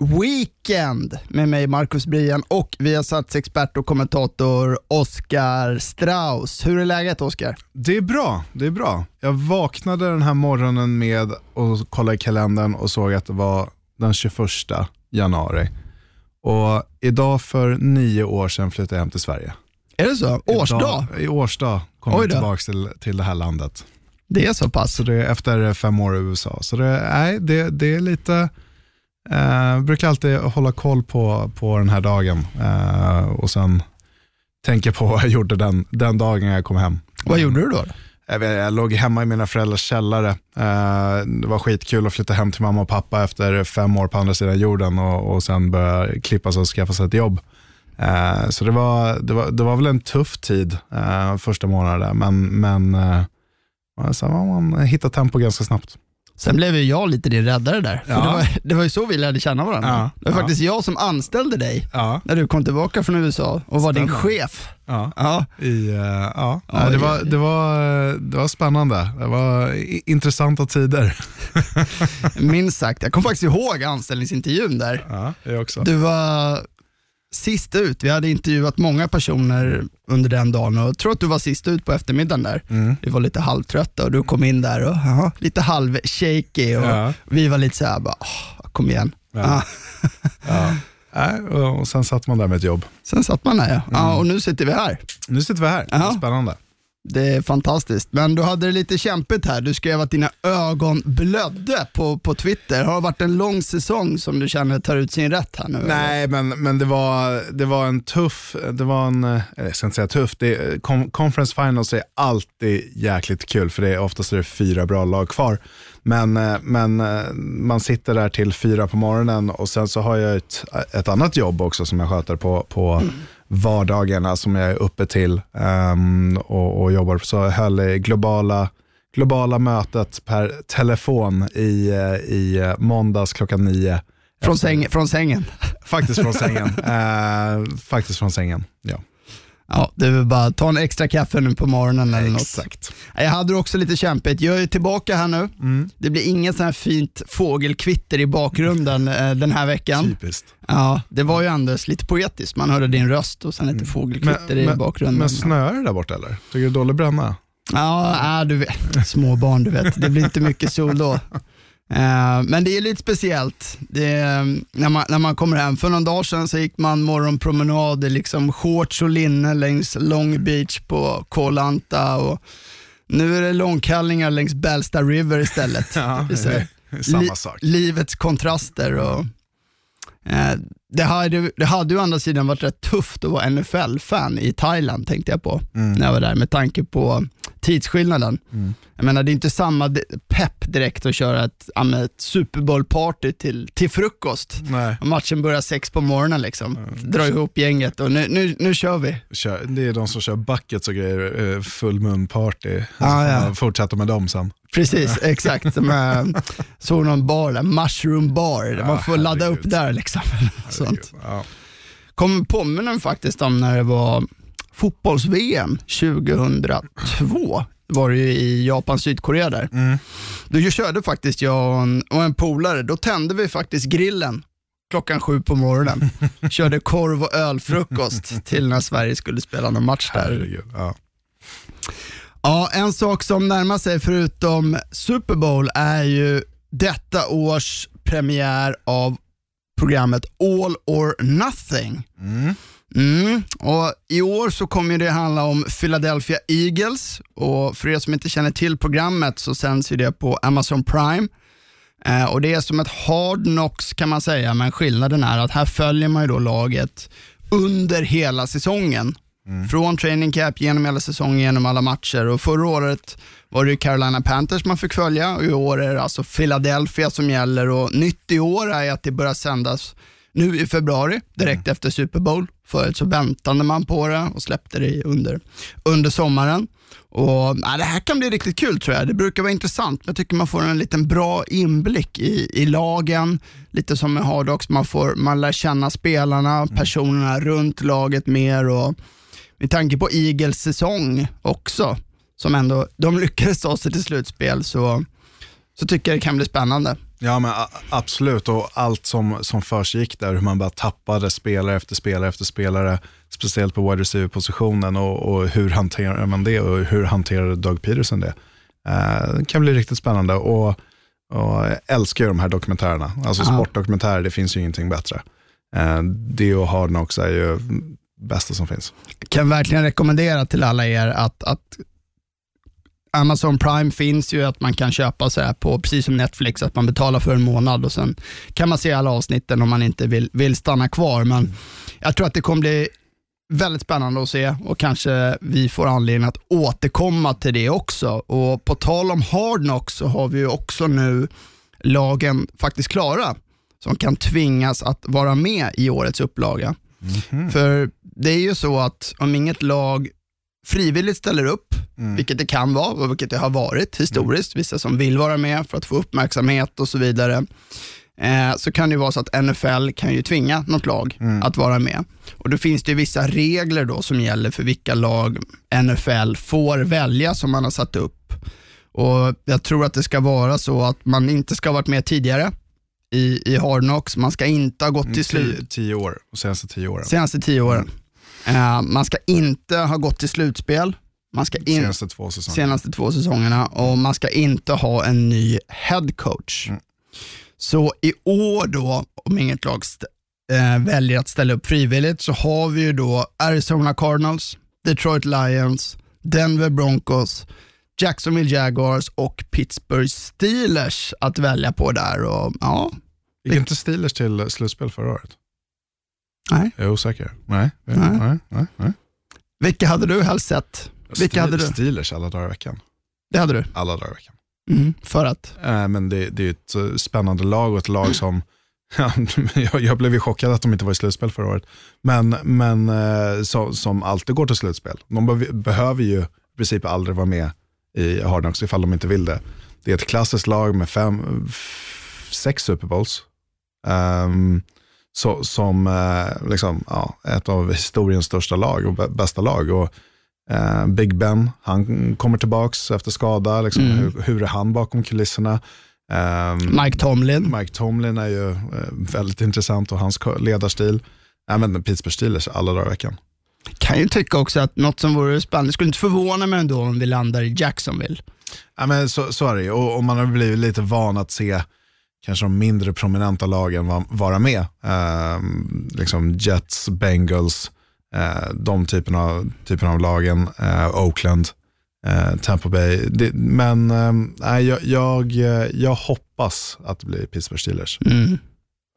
Weekend med mig Marcus Brian och Viasats expert och kommentator Oskar Strauss. Hur är läget Oskar? Det är bra, det är bra. Jag vaknade den här morgonen med att kolla i kalendern och såg att det var den 21 januari. Och idag för nio år sedan flyttade jag hem till Sverige. Är det så? Årsdag? Idag, I årsdag kom jag tillbaka till, till det här landet. Det är så pass? Så det är efter fem år i USA. Så det, nej, det, det är lite, eh, brukar alltid hålla koll på, på den här dagen eh, och sen tänka på vad jag gjorde den, den dagen jag kom hem. Vad gjorde du då? Jag, vet, jag låg hemma i mina föräldrars källare. Eh, det var skitkul att flytta hem till mamma och pappa efter fem år på andra sidan jorden och, och sen börja klippa sig och skaffa sig ett jobb. Eh, så det var, det, var, det var väl en tuff tid eh, första månaden men, men eh, sen har man hittat tempo ganska snabbt. Sen blev ju jag lite din räddare där. För Ja. det, var, det var ju så vi lärde känna varandra. Ja, Det var ja. faktiskt jag som anställde dig när du kom tillbaka från USA och var din Stämmer. chef. ja. I, eh, ja. Det, var, det, var, det var spännande. Det var intressanta tider. Minst sagt. Jag kommer faktiskt ihåg anställningsintervjun där. Ja, jag också. Du var sist ut. Vi hade intervjuat många personer under den dagen och jag tror att du var sist ut på eftermiddagen där. Mm. Vi var lite halvtrötta och du kom in där och aha, lite halv-shaky och Ja. vi var lite såhär, bara, "Åh, kom igen. Ja. Ja. Och, sen satt man där med ett jobb. Sen satt man där ja. ja. Och nu sitter vi här. Nu sitter vi här. Det är Ja. Spännande. Det är fantastiskt. Men du hade det lite kämpigt här. Du skrev att dina ögon blödde på, på Twitter. Har det varit en lång säsong som du känner tar ut sin rätt här nu? Nej, men, men det, var, det var en tuff, det var en, eh, jag ska inte säga tuff, det, con- conference finals är alltid jäkligt kul för det är oftast är det fyra bra lag kvar. Men, eh, men eh, man sitter där till fyra på morgonen och sen så har jag ett, ett annat jobb också som jag sköter på, på vardagarna som jag är uppe till ehm, och, och jobbar. Så jag höll globala globala mötet per telefon i, eh, i eh, måndags klockan nio. Från, säng, från sängen? Faktiskt från sängen. eh, faktiskt från sängen, ja. Ja, det är väl bara ta en extra kaffe nu på morgonen eller något. Exakt. Jag hade också lite kämpigt. Jag är tillbaka här nu. Mm. Det blir inget sånt här fint fågelkvitter i bakgrunden eh, den här veckan. Typiskt. Ja, det var ju Anders lite poetiskt. Man hörde din röst och sen lite fågelkvitter i bakgrunden. men snöar det där borta eller? Tycker du det är dålig bränna? Ja, äh, du vet. Småbarn, du vet. Det blir inte mycket sol då. Eh, men det är lite speciellt. Är, när, man, när man kommer hem. För någon dag sedan så gick man morgonpromenad i liksom shorts och linne längs Long Beach på Koh Lanta och nu är det långkallingar längs Ballsta River istället. Ja, Det samma li- sak. Livets kontraster. Och, eh, det, hade, det hade ju å andra sidan varit rätt tufft att vara NFL-fan i Thailand tänkte jag på Mm. när jag var där med tanke på tidsskillnaden. Jag menar det är inte samma pepp direkt att köra ett, ett Super Bowl-party till, till frukost. Nej, Och matchen börjar sex på morgonen liksom. Dra ihop gänget och nu, nu, nu kör vi. kör, det är de som kör buckets och grejer, eh, full mun-party. Ah, ja. man fortsätta med dem sen. Precis, exakt. Som jag såg någon bar där, mushroom bar, man Ja, får ladda upp där liksom. Sånt. Ja. Kommer påminna mig faktiskt om när det var fotbolls-VM 2002. var det ju i Japan, Sydkorea där. Mm. Då körde faktiskt jag och en, och en polare, då tände vi faktiskt grillen klockan sju på morgonen. Körde korv och ölfrukost till när Sverige skulle spela någon match där. Herregud. Ja. Ja, en sak som närmar sig förutom Super Bowl är ju detta års premiär av programmet All or Nothing. Mm. Mm. Och I år så kommer det handla om Philadelphia Eagles och för er som inte känner till programmet så sänds det på Amazon Prime. Eh, och Det är som ett hard knocks kan man säga, men skillnaden är att här följer man då laget under hela säsongen. Från training camp genom hela säsongen, genom alla matcher. Och Förra året var det Carolina Panthers man fick följa och i år är det alltså Philadelphia som gäller. Och Nytt i år är att det börjar sändas nu i februari, direkt Mm. efter Super Bowl. Förut så väntade man på det och släppte det under, under sommaren. Och, ja, det här kan bli riktigt kul tror jag. Det brukar vara intressant, men jag tycker man får en liten bra inblick i, i lagen. Lite som med Hardox, man, får, man lär känna spelarna, Mm. personerna runt laget mer. Och, med tanke på Eagles säsong också, som ändå, de lyckades ta sig till slutspel, så, så tycker jag det kan bli spännande. Ja men absolut och allt som, som försiggick där, hur man bara tappade spelare efter spelare efter spelare, speciellt på wide receiver-positionen och, och hur hanterar man det och hur hanterade Doug Peterson det? Eh, det kan bli riktigt spännande och, och jag älskar ju de här dokumentärerna. Alltså sportdokumentärer, det finns ju ingenting bättre. Eh, det och Hard Knocks är ju bästa som finns. kan verkligen rekommendera till alla er att, att Amazon Prime finns ju att man kan köpa så här på, precis som Netflix, att man betalar för en månad och sen kan man se alla avsnitten om man inte vill, vill stanna kvar. Men jag tror att det kommer bli väldigt spännande att se och kanske vi får anledning att återkomma till det också. Och på tal om Hard Knocks så har vi ju också nu lagen faktiskt klara som kan tvingas att vara med i årets upplaga. För det är ju så att om inget lag frivilligt ställer upp, vilket det kan vara och vilket det har varit historiskt, vissa som vill vara med för att få uppmärksamhet och så vidare, eh, så kan det ju vara så att NFL kan ju tvinga något lag att vara med. Och då finns det ju vissa regler då som gäller för vilka lag NFL får välja som man har satt upp. Och Jag tror att det ska vara så att man inte ska ha varit med tidigare i, i Hard Knocks, man ska inte ha gått till slut Tio, tio år, senaste tio åren. senaste tio åren. Eh, man ska inte ha gått till slutspel, man ska in, Senaste två säsonger. senaste två säsongerna och man ska inte ha en ny head coach. Så i år då, om inget lag eh, väljer att ställa upp frivilligt, så har vi ju då Arizona Cardinals, Detroit Lions, Denver Broncos, Jacksonville Jaguars och Pittsburgh Steelers att välja på där. Och, ja, Gick inte Steelers till slutspel förra året? Nej. Jag är osäker. Nej. Nej. nej, nej, nej. Vilka hade du helst sett? Vilka hade du? Steelers alla dagar i veckan. Det hade du? Alla dagar i veckan. Mm, för att? Eh, men det, det är ett eh, spännande lag och ett lag som, ja, jag, jag blev ju chockad att de inte var i slutspel förra året, men, men eh, så, som alltid går till slutspel. De be- behöver ju i princip aldrig vara med i Hard Knocks ifall de inte vill det. Det är ett klassiskt lag med fem, sex Super Bowls. Ehm, så, som eh, liksom, ja, ett av historiens största lag och bä- bästa lag. Och, eh, Big Ben, han kommer tillbaks efter skada. Liksom, Mm. hur, hur är han bakom kulisserna? Ehm, Mike Tomlin. Mike Tomlin är ju eh, väldigt intressant och hans ledarstil. Även Pittsburgh Steelers alla dagar i veckan. Kan ju tycka också att något som vore spännande, skulle inte förvåna mig ändå om vi landar i Jacksonville. Ja, men så, så är det ju. Och, och man har blivit lite van att se kanske de mindre prominenta lagen va, vara med. Ehm, liksom Jets, Bengals, eh, de typerna av, typerna av lagen. Eh, Oakland, eh, Tampa Bay. Det, men nej, jag, jag, eh, jag hoppas att det blir Pittsburgh Steelers. Mm.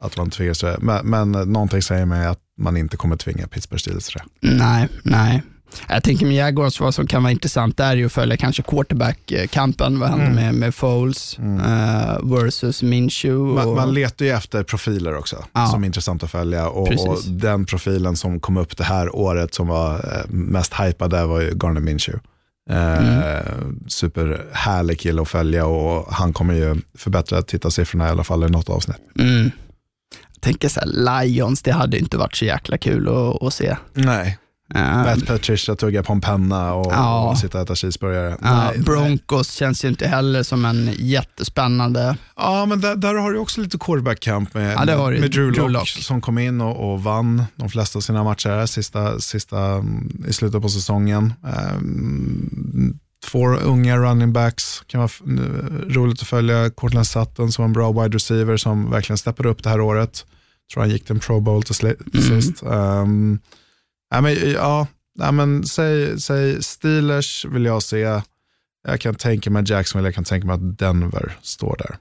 Att man tvingas till det. Men, men någonting säger mig att man inte kommer tvinga Pittsburgh Steelers till det. Nej, nej. Jag tänker med Jaguars, vad som kan vara intressant där är ju att följa kanske quarterback-kampen. Vad händer med, med Foles eh, versus Minshew? Man, och- man letar ju efter profiler också Ja. som är intressant att följa. Och, och den profilen som kom upp det här året som var eh, mest hypad där var ju Garner Minshew. Eh, Superhärlig kille att följa och han kommer ju förbättra tittarsiffrorna i alla fall i något avsnitt. Mm. Jag tänker så här, Lions, det hade inte varit så jäkla kul att, att se. Nej, Eh, Matt Patricia tugga på en penna och, Ja. och sitta och äta cheeseburgare. ja, nej, nej. Broncos känns ju inte heller som en jättespännande. Ja, men där, där har du också lite quarterback-camp med, Ja, du. med Drew Drew Lock, som kom in och, och vann de flesta av sina matcher sista, sista, mm, i slutet på säsongen. Ehm, två unga running backs, kan vara roligt att följa. Cortland Sutton som en bra wide receiver som verkligen steppade upp det här året. tror han gick till en pro bowl till, Mm. sist. Um, ja, men, ja, ja, men, säg, säg Steelers vill jag se. Jag kan tänka mig Jacksonville, jag kan tänka mig att Denver står där.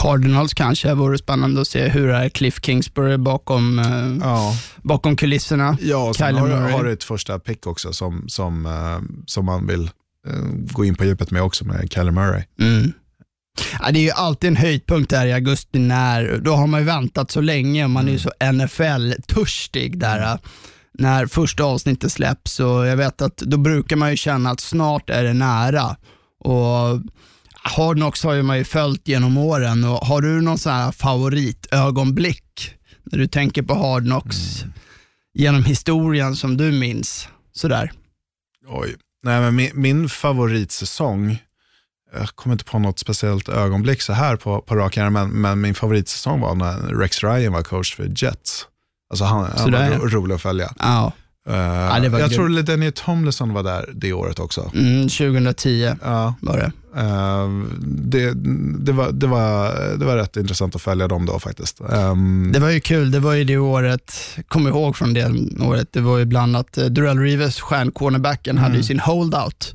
Cardinals kanske vore spännande att se hur är Cliff Kingsbury bakom, eh, Ja, bakom kulisserna. ja och sen Kyler har, Murray. har du ett första pick också som, som, eh, som man vill eh, gå in på djupet med också med Kyler Murray. Mm. Ja, det är ju alltid en höjdpunkt där i augusti när, då har man ju väntat så länge och man är ju så NFL-törstig där. När första avsnittet släpps och jag vet att då brukar man ju känna att snart är det nära. Och Hard Knocks har ju man ju följt genom åren och har du någon sån här favoritögonblick när du tänker på Hard Knocks genom historien som du minns? Sådär. Oj. Nej, men min, min favoritsäsong, jag kommer inte på något speciellt ögonblick så här på, på rak arm, men, men min favoritsäsong var när Rex Ryan var coach för Jets. Alltså han, han var ro, rolig att följa. Ja, det var jag grymt. tror Ledenier Tomlinson var där det året också. mm, 2010 Ja, var det. eh, det, det, var, det, var, det var rätt intressant att följa dem då faktiskt. Ehm, Det var ju kul, det var ju det året, kom ihåg från det året, det var ju bland annat eh, Durrell Rivers, stjärncornerbacken, hade ju sin holdout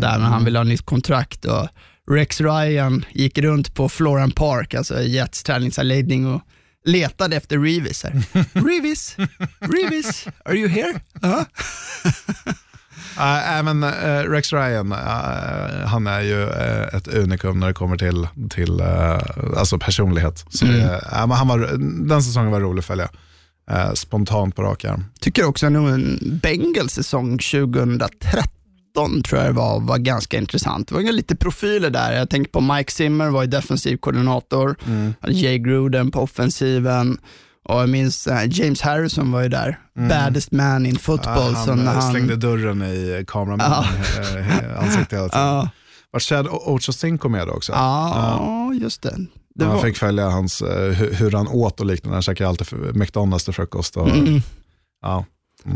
där när han ville ha nytt kontrakt och Rex Ryan gick runt på Floran Park, alltså Jets träningsanläggning och letade efter Revis. Här. Revis, Revis, are you here? Ja. Nej, men eh, Rex Ryan, eh, han är ju eh, ett unikum när det kommer till, till alltså personlighet. Så Mm. han var, den säsongen var rolig att följa. Spontant på rak arm. Tycker också nog en Bengals säsong 2013 tror jag det var, var ganska intressant. Det var ju lite profiler där. Jag tänker på Mike Zimmer var ju defensiv koordinator, hade Jay Gruden på offensiven och jag minns eh, James Harrison var ju där, baddest man in football. Ja, så han eh, han, slängde dörren i kameramannens eh, ansikte hela tiden. Ja, Var Chad Ochocinco med då också? ja, just det. det Man var, fick följa hans, eh, hur, hur han åt och liknande. Han käkade alltid för- McDonalds till frukost. Och, Mm. ja.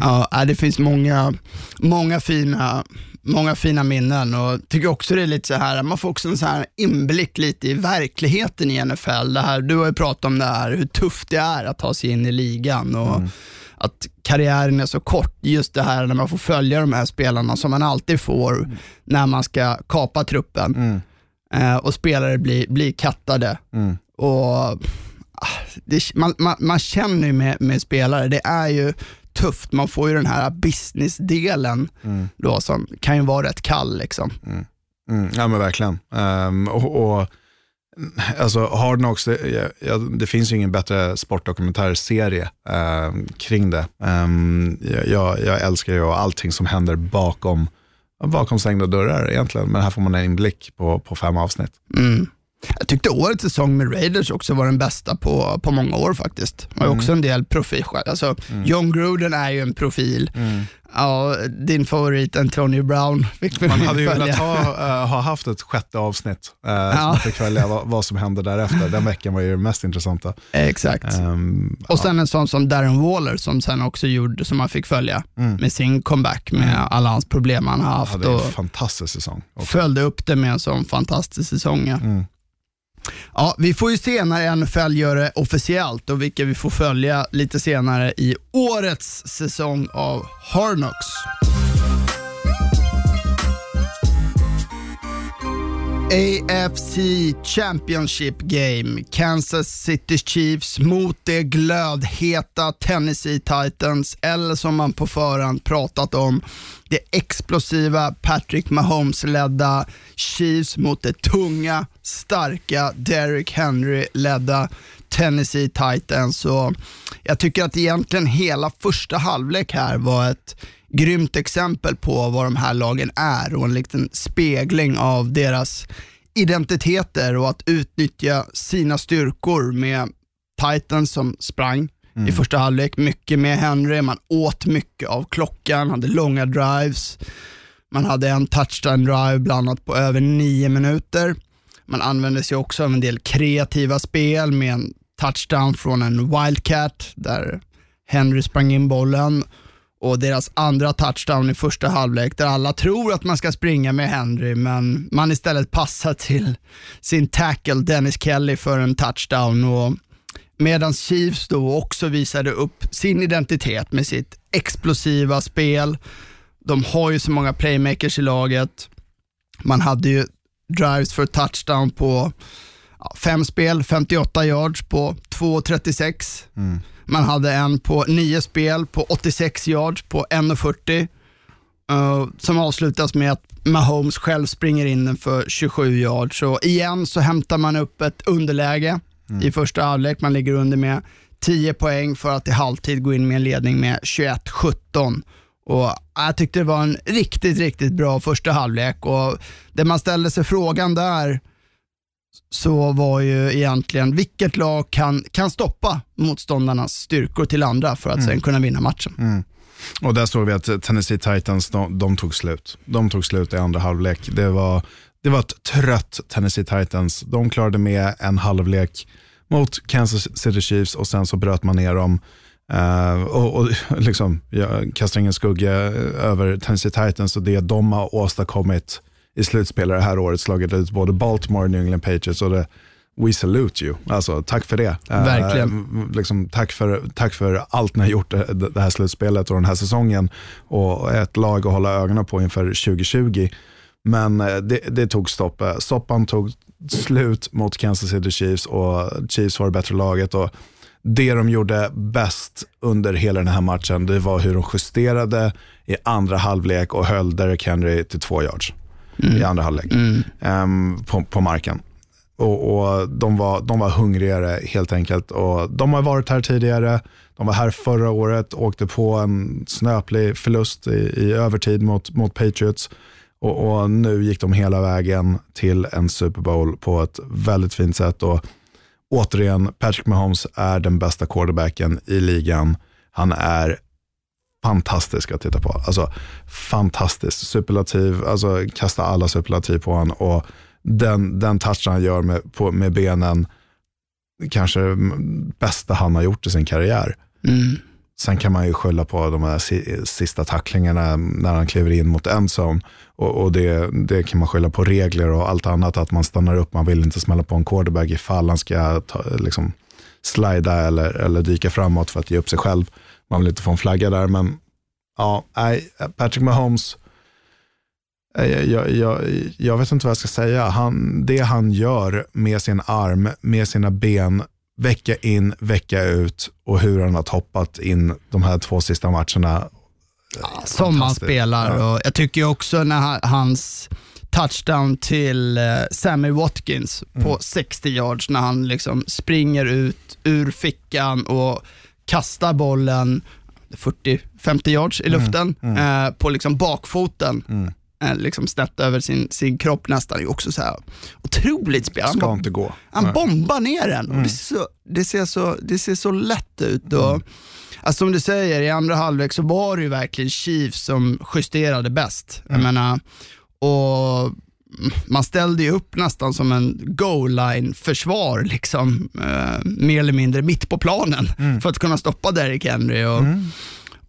Ja, nej, det finns många, många, fina, många fina minnen och tycker också det är lite så här, man får också en så här inblick lite i verkligheten i NFL. Det här, du har ju pratat om det här, hur tufft det är att ta sig in i ligan och att karriären är så kort. Just det här när man får följa de här spelarna som man alltid får när man ska kapa truppen eh, och spelare blir, blir kattade. Och ah, det, man, man, man känner ju med, med spelare, det är ju tufft. Man får ju den här businessdelen då som kan ju vara rätt kall. Liksom. Mm, ja men verkligen. Ehm, och, och, alltså Hard Knocks, det, ja, det finns ju ingen bättre sportdokumentärserie ehm, kring det. Ehm, jag, jag, jag älskar ju allting som händer bakom, bakom stängda dörrar egentligen, men här får man en inblick på, på fem avsnitt. Mm. Jag tyckte årets säsong med Raiders också var den bästa på, på många år faktiskt. Det var ju också en del profil. Alltså, John Gruden är ju en profil. Ja, din favorit Antonio Brown fick Man hade ju velat ha, eh, ha haft ett sjätte avsnitt, uh, så man fick följa vad, vad som hände därefter. Den veckan var ju det mest intressanta. Exakt. Ehm, Och sen en sån som Darren Waller som sen också gjorde, som man fick följa med sin comeback med alla hans problem han har ja, haft det är en fantastisk säsong. Och, följde upp det med en sån fantastisk säsong. Ja. Ja, vi får ju se när NFL gör det officiellt och vilka vi får följa lite senare i årets säsong av Harnox. AFC Championship Game. Kansas City Chiefs mot det glödheta Tennessee Titans, eller som man på förhand pratat om, det explosiva Patrick Mahomes-ledda Chiefs mot det tunga, starka Derrick Henry-ledda Tennessee Titans. Och jag tycker att egentligen hela första halvlek här var ett grymt exempel på vad de här lagen är och en liten spegling av deras identiteter och att utnyttja sina styrkor med Titans som sprang i första halvlek, mycket med Henry, man åt mycket av klockan, hade långa drives, man hade en touchdown drive bland annat på över nio minuter. Man använde sig också av en del kreativa spel med en touchdown från en wildcat där Henry sprang in bollen och deras andra touchdown i första halvlek där alla tror att man ska springa med Henry men man istället passar till sin tackle Dennis Kelly för en touchdown och medan Chiefs då också visade upp sin identitet med sitt explosiva spel. De har ju så många playmakers i laget. Man hade ju drives för touchdown på ja, fem spel, 58 yards på 2.36. Man hade en på nio spel på 86 yards på 1.40 eh, som avslutas med att Mahomes själv springer in den för 27 yards. Så igen så hämtar man upp ett underläge i första halvlek. Man ligger under med 10 poäng för att i halvtid gå in med en ledning med 21-17. Och jag tyckte det var en riktigt, riktigt bra första halvlek och det man ställde sig frågan där så var ju egentligen vilket lag kan, kan stoppa motståndarnas styrkor till andra för att sen kunna vinna matchen. Och där såg vi att Tennessee Titans, de, de tog slut. De tog slut i andra halvlek. Det var, det var ett trött Tennessee Titans. De klarade med en halvlek mot Kansas City Chiefs och sen så bröt man ner dem. Eh, och, och liksom, jag kastar ingen skugga över Tennessee Titans och det de har åstadkommit i slutspel det här året, slagit ut både Baltimore och New England Patriots. Och det, We salute you. Alltså, tack för det. Eh, Verkligen. liksom, tack, för, tack för allt ni har gjort det, det här slutspelet och den här säsongen. Och ett lag att hålla ögonen på inför 2020. Men eh, det, det tog stopp. Eh, Soppan tog slut mot Kansas City Chiefs och Chiefs var det bättre laget. Och det de gjorde bäst under hela den här matchen, det var hur de justerade i andra halvlek och höll Derek Henry till två yards i andra halvlek ehm, på, på marken. Och, och de, var, de var hungrigare helt enkelt. Och de har varit här tidigare. De var här förra året, åkte på en snöplig förlust i, i övertid mot, mot Patriots. Och, och nu gick de hela vägen till en Super Bowl på ett väldigt fint sätt. Och återigen, Patrick Mahomes är den bästa quarterbacken i ligan. Han är fantastisk att titta på. Alltså fantastisk. Superlativ, alltså kasta alla superlativ på honom. Och den, den touchen han gör med, på, med benen, kanske det bästa han har gjort i sin karriär. Mm. Sen kan man ju skylla på de här sista tacklingarna när han kliver in mot endzone. Och, och det, det kan man skylla på regler och allt annat, att man stannar upp, man vill inte smälla på en quarterback ifall han ska ta, liksom, slida eller, eller dyka framåt för att ge upp sig själv. Man vill inte få en flagga där, men ja, nej, Patrick Mahomes, eh, jag, jag, jag, jag vet inte vad jag ska säga. Han, det han gör med sin arm, med sina ben, vecka in, vecka ut och hur han har toppat in de här två sista matcherna. Som han spelar. Ja. Och jag tycker också när han, hans touchdown till eh, Sammy Watkins Mm. på 60 yards när han liksom springer ut ur fickan och kastar bollen 40-50 yards Mm. i luften Eh, på liksom bakfoten. Eh, liksom snett över sin, sin kropp nästan. Det är också så här otroligt spel. Han Ska inte gå. han bombar ner den Mm. det, ser så, det, ser så, det ser så lätt ut. Och, alltså, som du säger, i andra halvlek så var det ju verkligen Chiefs som justerade bäst. Jag Mm. menar, och man ställde ju upp nästan som en goal line försvar liksom, eh, mer eller mindre mitt på planen Mm. för att kunna stoppa Derrick Henry. Och,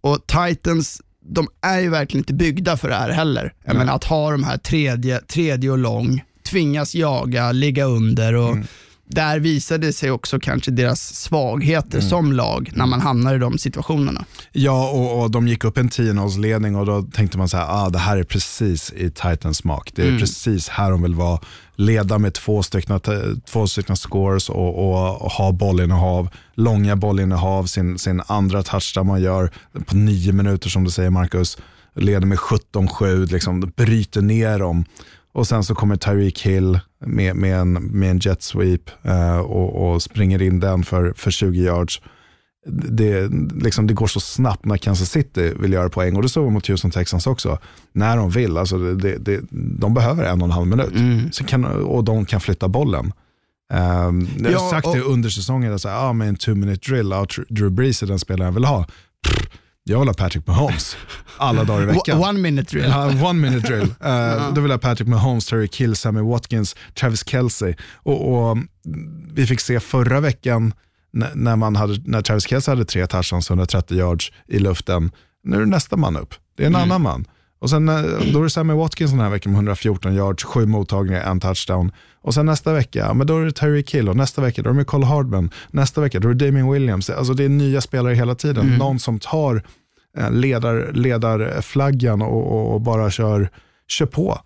och Titans, de är ju verkligen inte byggda för det här heller. Jag menar att ha de här tredje, tredje och lång, tvingas jaga, ligga under och Mm. där visade sig också kanske deras svagheter Mm. som lag när man hamnar i de situationerna. Ja, och, och de gick upp en 10-0-ledning och då tänkte man så här, ah, det här är precis i Titans smak. Det är precis här de vill vara. Leda med två stycken, två stycken scores och, och, och ha bollinnehav, långa bollinnehav, sin, sin andra där man gör på nio minuter som du säger Marcus. Leder med 17-7, liksom, bryter ner dem. Och sen så kommer Tyreek Hill med, med, en, med en jet sweep eh, och, och springer in den för, för 20 yards det, liksom, det går så snabbt när Kansas City vill göra poäng och det såg vi mot Houston Texans också. När de vill, alltså det, det, det, de behöver en och en halv minut så kan, och de kan flytta bollen. Um, jag har Ja, sagt det och- under säsongen, att ah, med en two minute drill, ah, Drew Brees är den spelaren jag vill ha. Pff, jag vill ha Patrick Mahomes alla dagar i veckan. One minute drill. Ja, one minute drill. Uh, Då vill jag ha Patrick Mahomes, Terry Kill, Sammy Watkins, Travis Kelce. Och, och mm, vi fick se förra veckan när, man hade, när Travis Kelce hade tre touchdowns, 130 yards i luften. Nu är det nästa man upp. Det är en annan man. Och sen, eh, då är det Sammy Watkins den här veckan med 114 yards, sju mottagningar, en touchdown. Och sen nästa vecka, men då är det Terry Kill och nästa vecka då är det Cole Hardman. Nästa vecka då är det Damien Williams. Alltså det är nya spelare hela tiden. Någon som tar eh, ledar, ledarflaggan och, och, och bara kör, kör på.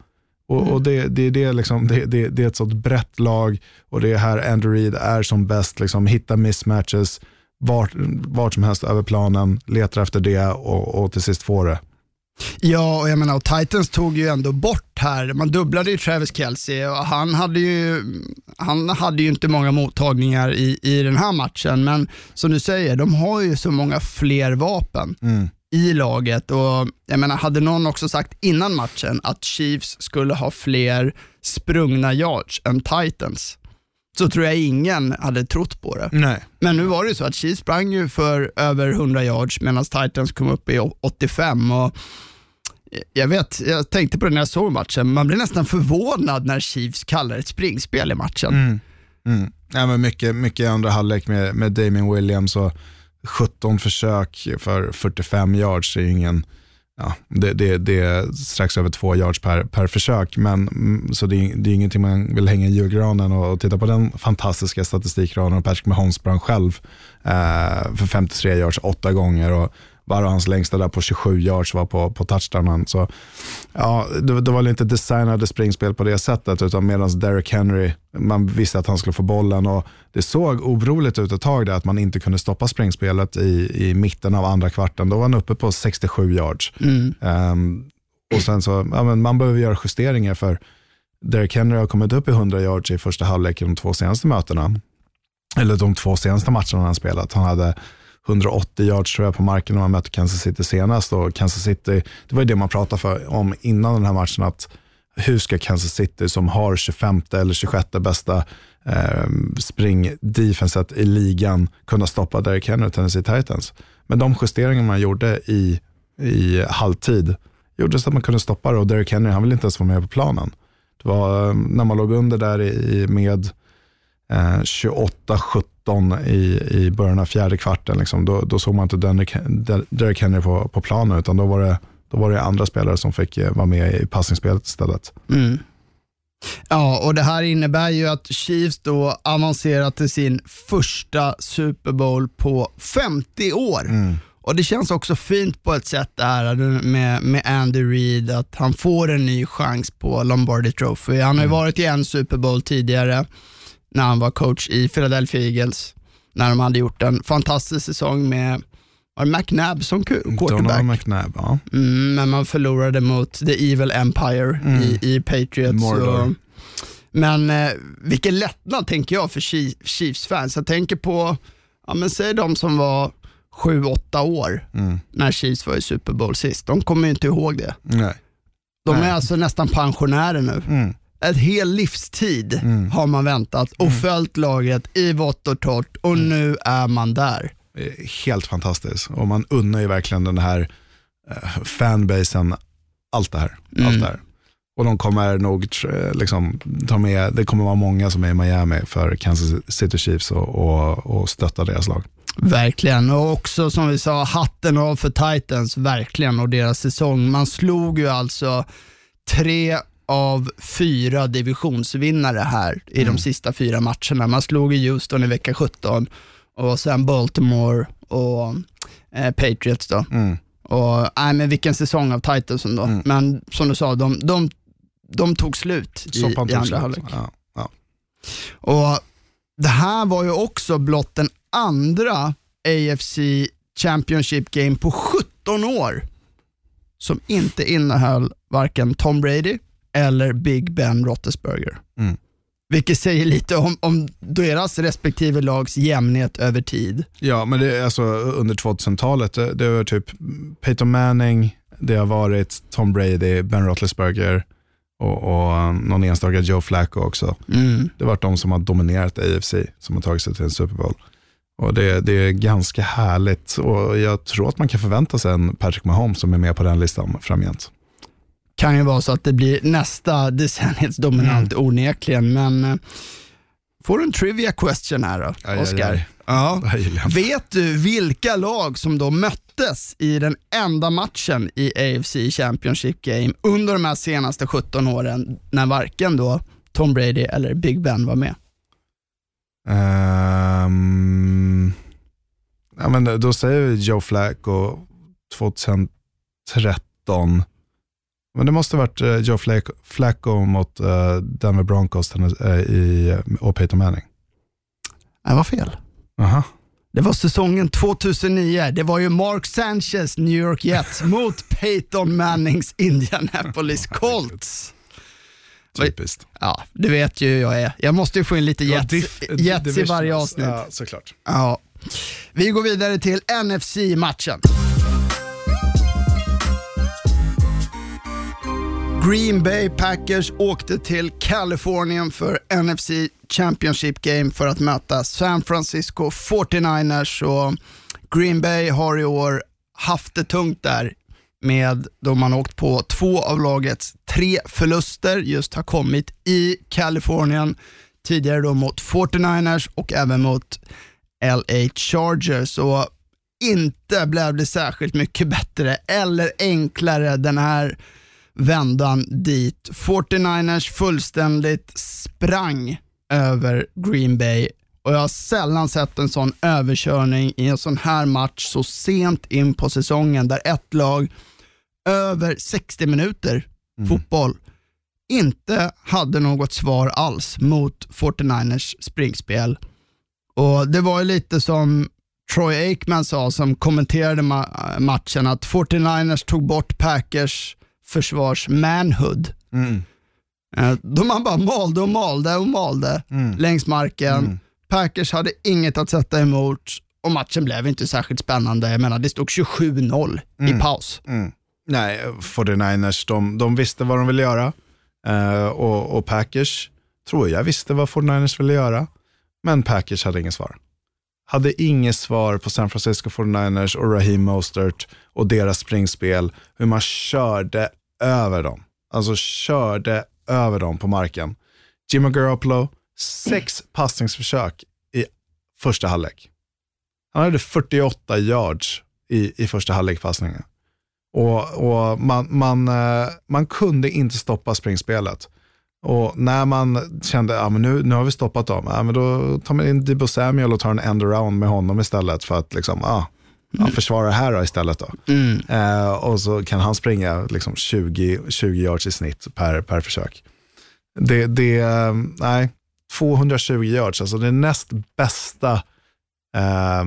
Och, och det, det, det, är liksom, det, det, det är ett sånt brett lag och det är här Andrew Reid är som bäst. Liksom, hitta mismatches vart, vart som helst över planen, letar efter det och, och till sist får det. Ja, och jag menar, och Titans tog ju ändå bort här, man dubblade ju Travis Kelce och han hade ju, han hade ju inte många mottagningar i, i den här matchen, men som du säger, de har ju så många fler vapen i laget och jag menar, hade någon också sagt innan matchen att Chiefs skulle ha fler sprungna yards än Titans, så tror jag ingen hade trott på det. Nej. Men nu var det ju så att Chiefs sprang ju för över 100 yards medan Titans kom upp i 85. Och jag vet, jag tänkte på det när jag såg matchen, man blir nästan förvånad när Chiefs kallar ett springspel i matchen. Mm. Ja, men mycket, mycket andra halvlek med, med Damien Williams och 17 försök för 45 yards är ju ingen, ja, det, det, det är strax över två yards per, per försök, men, mm, så det är, det är ingenting man vill hänga i julgranen och, och titta på den fantastiska statistikraden och Patrick Mahomes sprang själv eh, för 53 yards åtta gånger och bara hans längsta där på 27 yards var på, på touchdownen. Så, ja, det, det var väl inte designade springspel på det sättet, utan medan Derrick Henry, man visste att han skulle få bollen och det såg oroligt ut ett tag där att man inte kunde stoppa springspelet i, i mitten av andra kvarten. Då var han uppe på 67 yards. Ehm, och sen så, ja, men man behöver göra justeringar för Derrick Henry har kommit upp i 100 yards i första halvlek i de två senaste mötena. Eller de två senaste matcherna han spelat. Han hade 180 yards tror jag på marken när man mötte Kansas City senast. Och Kansas City, det var ju det man pratade för, om innan den här matchen, att hur ska Kansas City som har 25 eller 26 bästa eh, springdefenset i ligan kunna stoppa Derrick Henry och Tennessee Titans. Men de justeringar man gjorde i, i halvtid gjorde så att man kunde stoppa det och Derrick Henry han ville inte ens vara med på planen. Det var ehm, när man låg under där i, med 28-17 i, i början av fjärde kvarten, liksom, då, då såg man inte Derrick, Derrick Henry på, på planen, utan då var, det, då var det andra spelare som fick eh, vara med i passningsspelet istället. Mm. Ja, och det här innebär ju att Chiefs då avancerar till sin första Super Bowl på 50 år. Och Det känns också fint på ett sätt där med, med Andy Reid, att han får en ny chans på Lombardi Trophy. Han har ju varit i en Super Bowl tidigare när han var coach i Philadelphia Eagles, när de hade gjort en fantastisk säsong med var det McNabb som quarterback. McNabb, ja. Mm, men man förlorade mot The Evil Empire i, i Patriots. Och, men eh, vilken lättnad tänker jag för Chi- Chiefs-fans. Jag tänker på, ja, men säg de som var 7-8 år när Chiefs var i Super Bowl sist. De kommer ju inte ihåg det. Nej. De Nej. är alltså nästan pensionärer nu. Mm. Ett hel livstid har man väntat och följt laget i vått och torrt och nu är man där. Helt fantastiskt. Och man unnar ju verkligen den här eh, fanbasen allt det här. Allt det här. Och de kommer nog tr- liksom, ta med, det kommer vara många som är i Miami för Kansas City Chiefs och, och, och stötta deras lag. Verkligen, och också som vi sa, hatten av för Titans, verkligen, och deras säsong. Man slog ju alltså tre av fyra divisionsvinnare här i de sista fyra matcherna. Man slog ju Houston i vecka 17 och sen Baltimore och eh, Patriots då. Och, nej, men vilken säsong av Titans då. Men som du sa, de, de, de tog slut i, i andra slut. halvlek. Ja, ja. Och Det här var ju också blott den andra AFC Championship Game på 17 år som inte innehöll varken Tom Brady eller Big Ben Roethlisberger. Mm. Vilket säger lite om, om deras respektive lags jämnhet över tid. Ja, men det är alltså under 2000-talet, det, det var typ Peyton Manning, det har varit Tom Brady, Ben Roethlisberger och, och um, någon enstaka Joe Flacco också. Det har varit de som har dominerat AFC, som har tagit sig till en Super Bowl. Och det, det är ganska härligt och jag tror att man kan förvänta sig en Patrick Mahomes som är med på den listan framgent. Kan ju vara så att det blir nästa decenniets dominant onekligen, men eh, får du en trivia question här då, Aj, aj, Oskar? aj. Ja. Vet du vilka lag som då möttes i den enda matchen i AFC Championship Game under de här senaste 17 åren när varken då Tom Brady eller Big Ben var med? Ehm, ja, men då säger vi Joe Flacco 2013. Men det måste ha varit eh, Joe Flacco, Flacco mot eh, Denver Broncos eh, i, och Peyton Manning. Det var fel. Aha. Det var säsongen 2009. Det var ju Mark Sanchez New York Jets mot Peyton Mannings Indianapolis Colts. Typiskt. Ja, det vet ju hur jag är. Jag måste ju få in lite Ja, Jets, diff- jets i varje avsnitt. Ja, såklart. Ja. Vi går vidare till NFC-matchen. Green Bay Packers åkte till Kalifornien för NFC Championship Game för att möta San Francisco 49ers. Och Green Bay har i år haft det tungt där med då man åkt på två av lagets tre förluster, just har kommit i Kalifornien. Tidigare då mot 49ers och även mot LA Chargers. Och inte blev det särskilt mycket bättre eller enklare den här vändan dit. 49ers fullständigt sprang över Green Bay och jag har sällan sett en sån överkörning i en sån här match så sent in på säsongen där ett lag över 60 minuter fotboll inte hade något svar alls mot 49ers springspel. Och Det var ju lite som Troy Aikman sa som kommenterade ma- matchen att 49ers tog bort Packers försvars manhood. Mm. Eh, Då man bara malde och malde och malde Mm. längs marken. Packers hade inget att sätta emot och matchen blev inte särskilt spännande. Jag menar, det stod 27-0 i paus. Mm. Nej, 49ers, de, de visste vad de ville göra. Eh, och, och Packers, tror jag, visste vad 49ers ville göra. Men Packers hade inget svar. Hade inget svar på San Francisco 49ers och Raheem Mostert och deras springspel. Hur man körde över dem. Alltså körde över dem på marken. Jimmy Garoppolo, sex passningsförsök i första halvlek. Han hade 48 yards i, i första halvlekpassningen. Och, och man, man, eh, man kunde inte stoppa springspelet. Och när man kände att ah, men nu, nu har vi stoppat dem, ah, men då tar man in Debo Samuel och tar en end-around med honom istället för att liksom, ah, ja, försvara här då istället. Då. Eh, och så kan han springa liksom 20, 20 yards i snitt per, per försök. Det, det, eh, nej, 220 yards, alltså det näst bästa eh,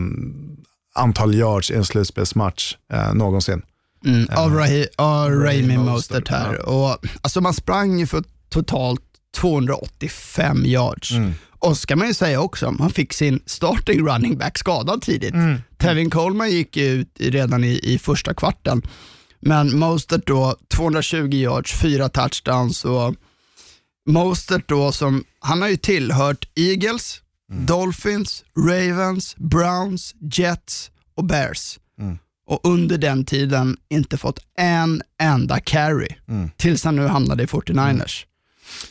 antal yards i en slutspelsmatch eh, någonsin. Mm, av Rahi, av Raheem Mostert, här. Och, alltså man sprang för totalt 285 yards. Och ska man ju säga också, man fick sin starting running back skadad tidigt. Tevin Coleman gick ut redan i, i första kvarten. Men Mostert då 220 yards, fyra touchdowns och Mostert då som, han har ju tillhört Eagles, Dolphins, Ravens, Browns, Jets och Bears. Och under den tiden inte fått en enda carry. Tills han nu hamnade i 49ers.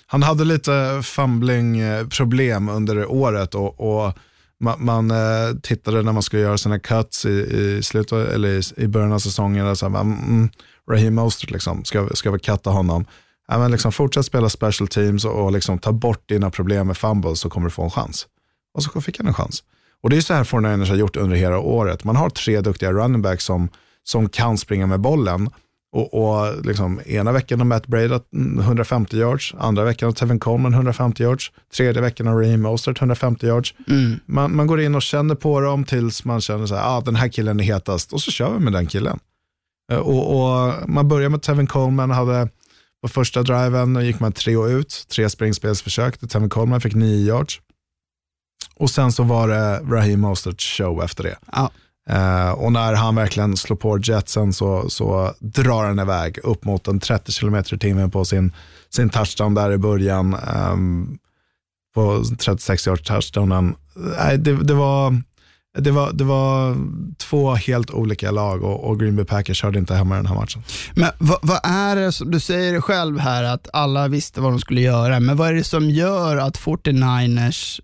Han hade lite fumbling-problem eh, under året och, och man, man eh, tittade när man skulle göra sina cuts i, i, slutet, eller i, i början av säsongen. Och så här, mm, mm, Raheem Mostert, liksom, ska, ska vi katta honom? Ja, men liksom, fortsätt spela special teams och, och liksom, ta bort dina problem med fumbles så kommer du få en chans. Och så fick han en chans. Och det är så här 49ers har gjort under hela året. Man har tre duktiga running backs som, som kan springa med bollen. Och, och liksom, ena veckan har Matt Brady 150 yards, andra veckan har Tevin Coleman 150 yards, tredje veckan har Raheem Mostert 150 yards. Man, man går in och känner på dem tills man känner att ah, den här killen är hetast och så kör vi med den killen. Eh, Och, och man börjar med Tevin Coleman, hade på första driven gick man tre och ut, tre springspelsförsök, där Tevin Coleman fick nio yards. Och sen så var det Raheem Mosterts show efter det. Ja. Eh, och när han verkligen slår på jetsen så, så drar han iväg upp mot en 30 km i timmen på sin, sin touchdown där i början. ehm, på 36 yards touchdownen. Nej, det, det, var, det, var, det var två helt olika lag och, och Green Bay Packers körde inte hemma i den här matchen. Men vad, vad är det, som, du säger det själv här att alla visste vad de skulle göra, men vad är det som gör att 49ers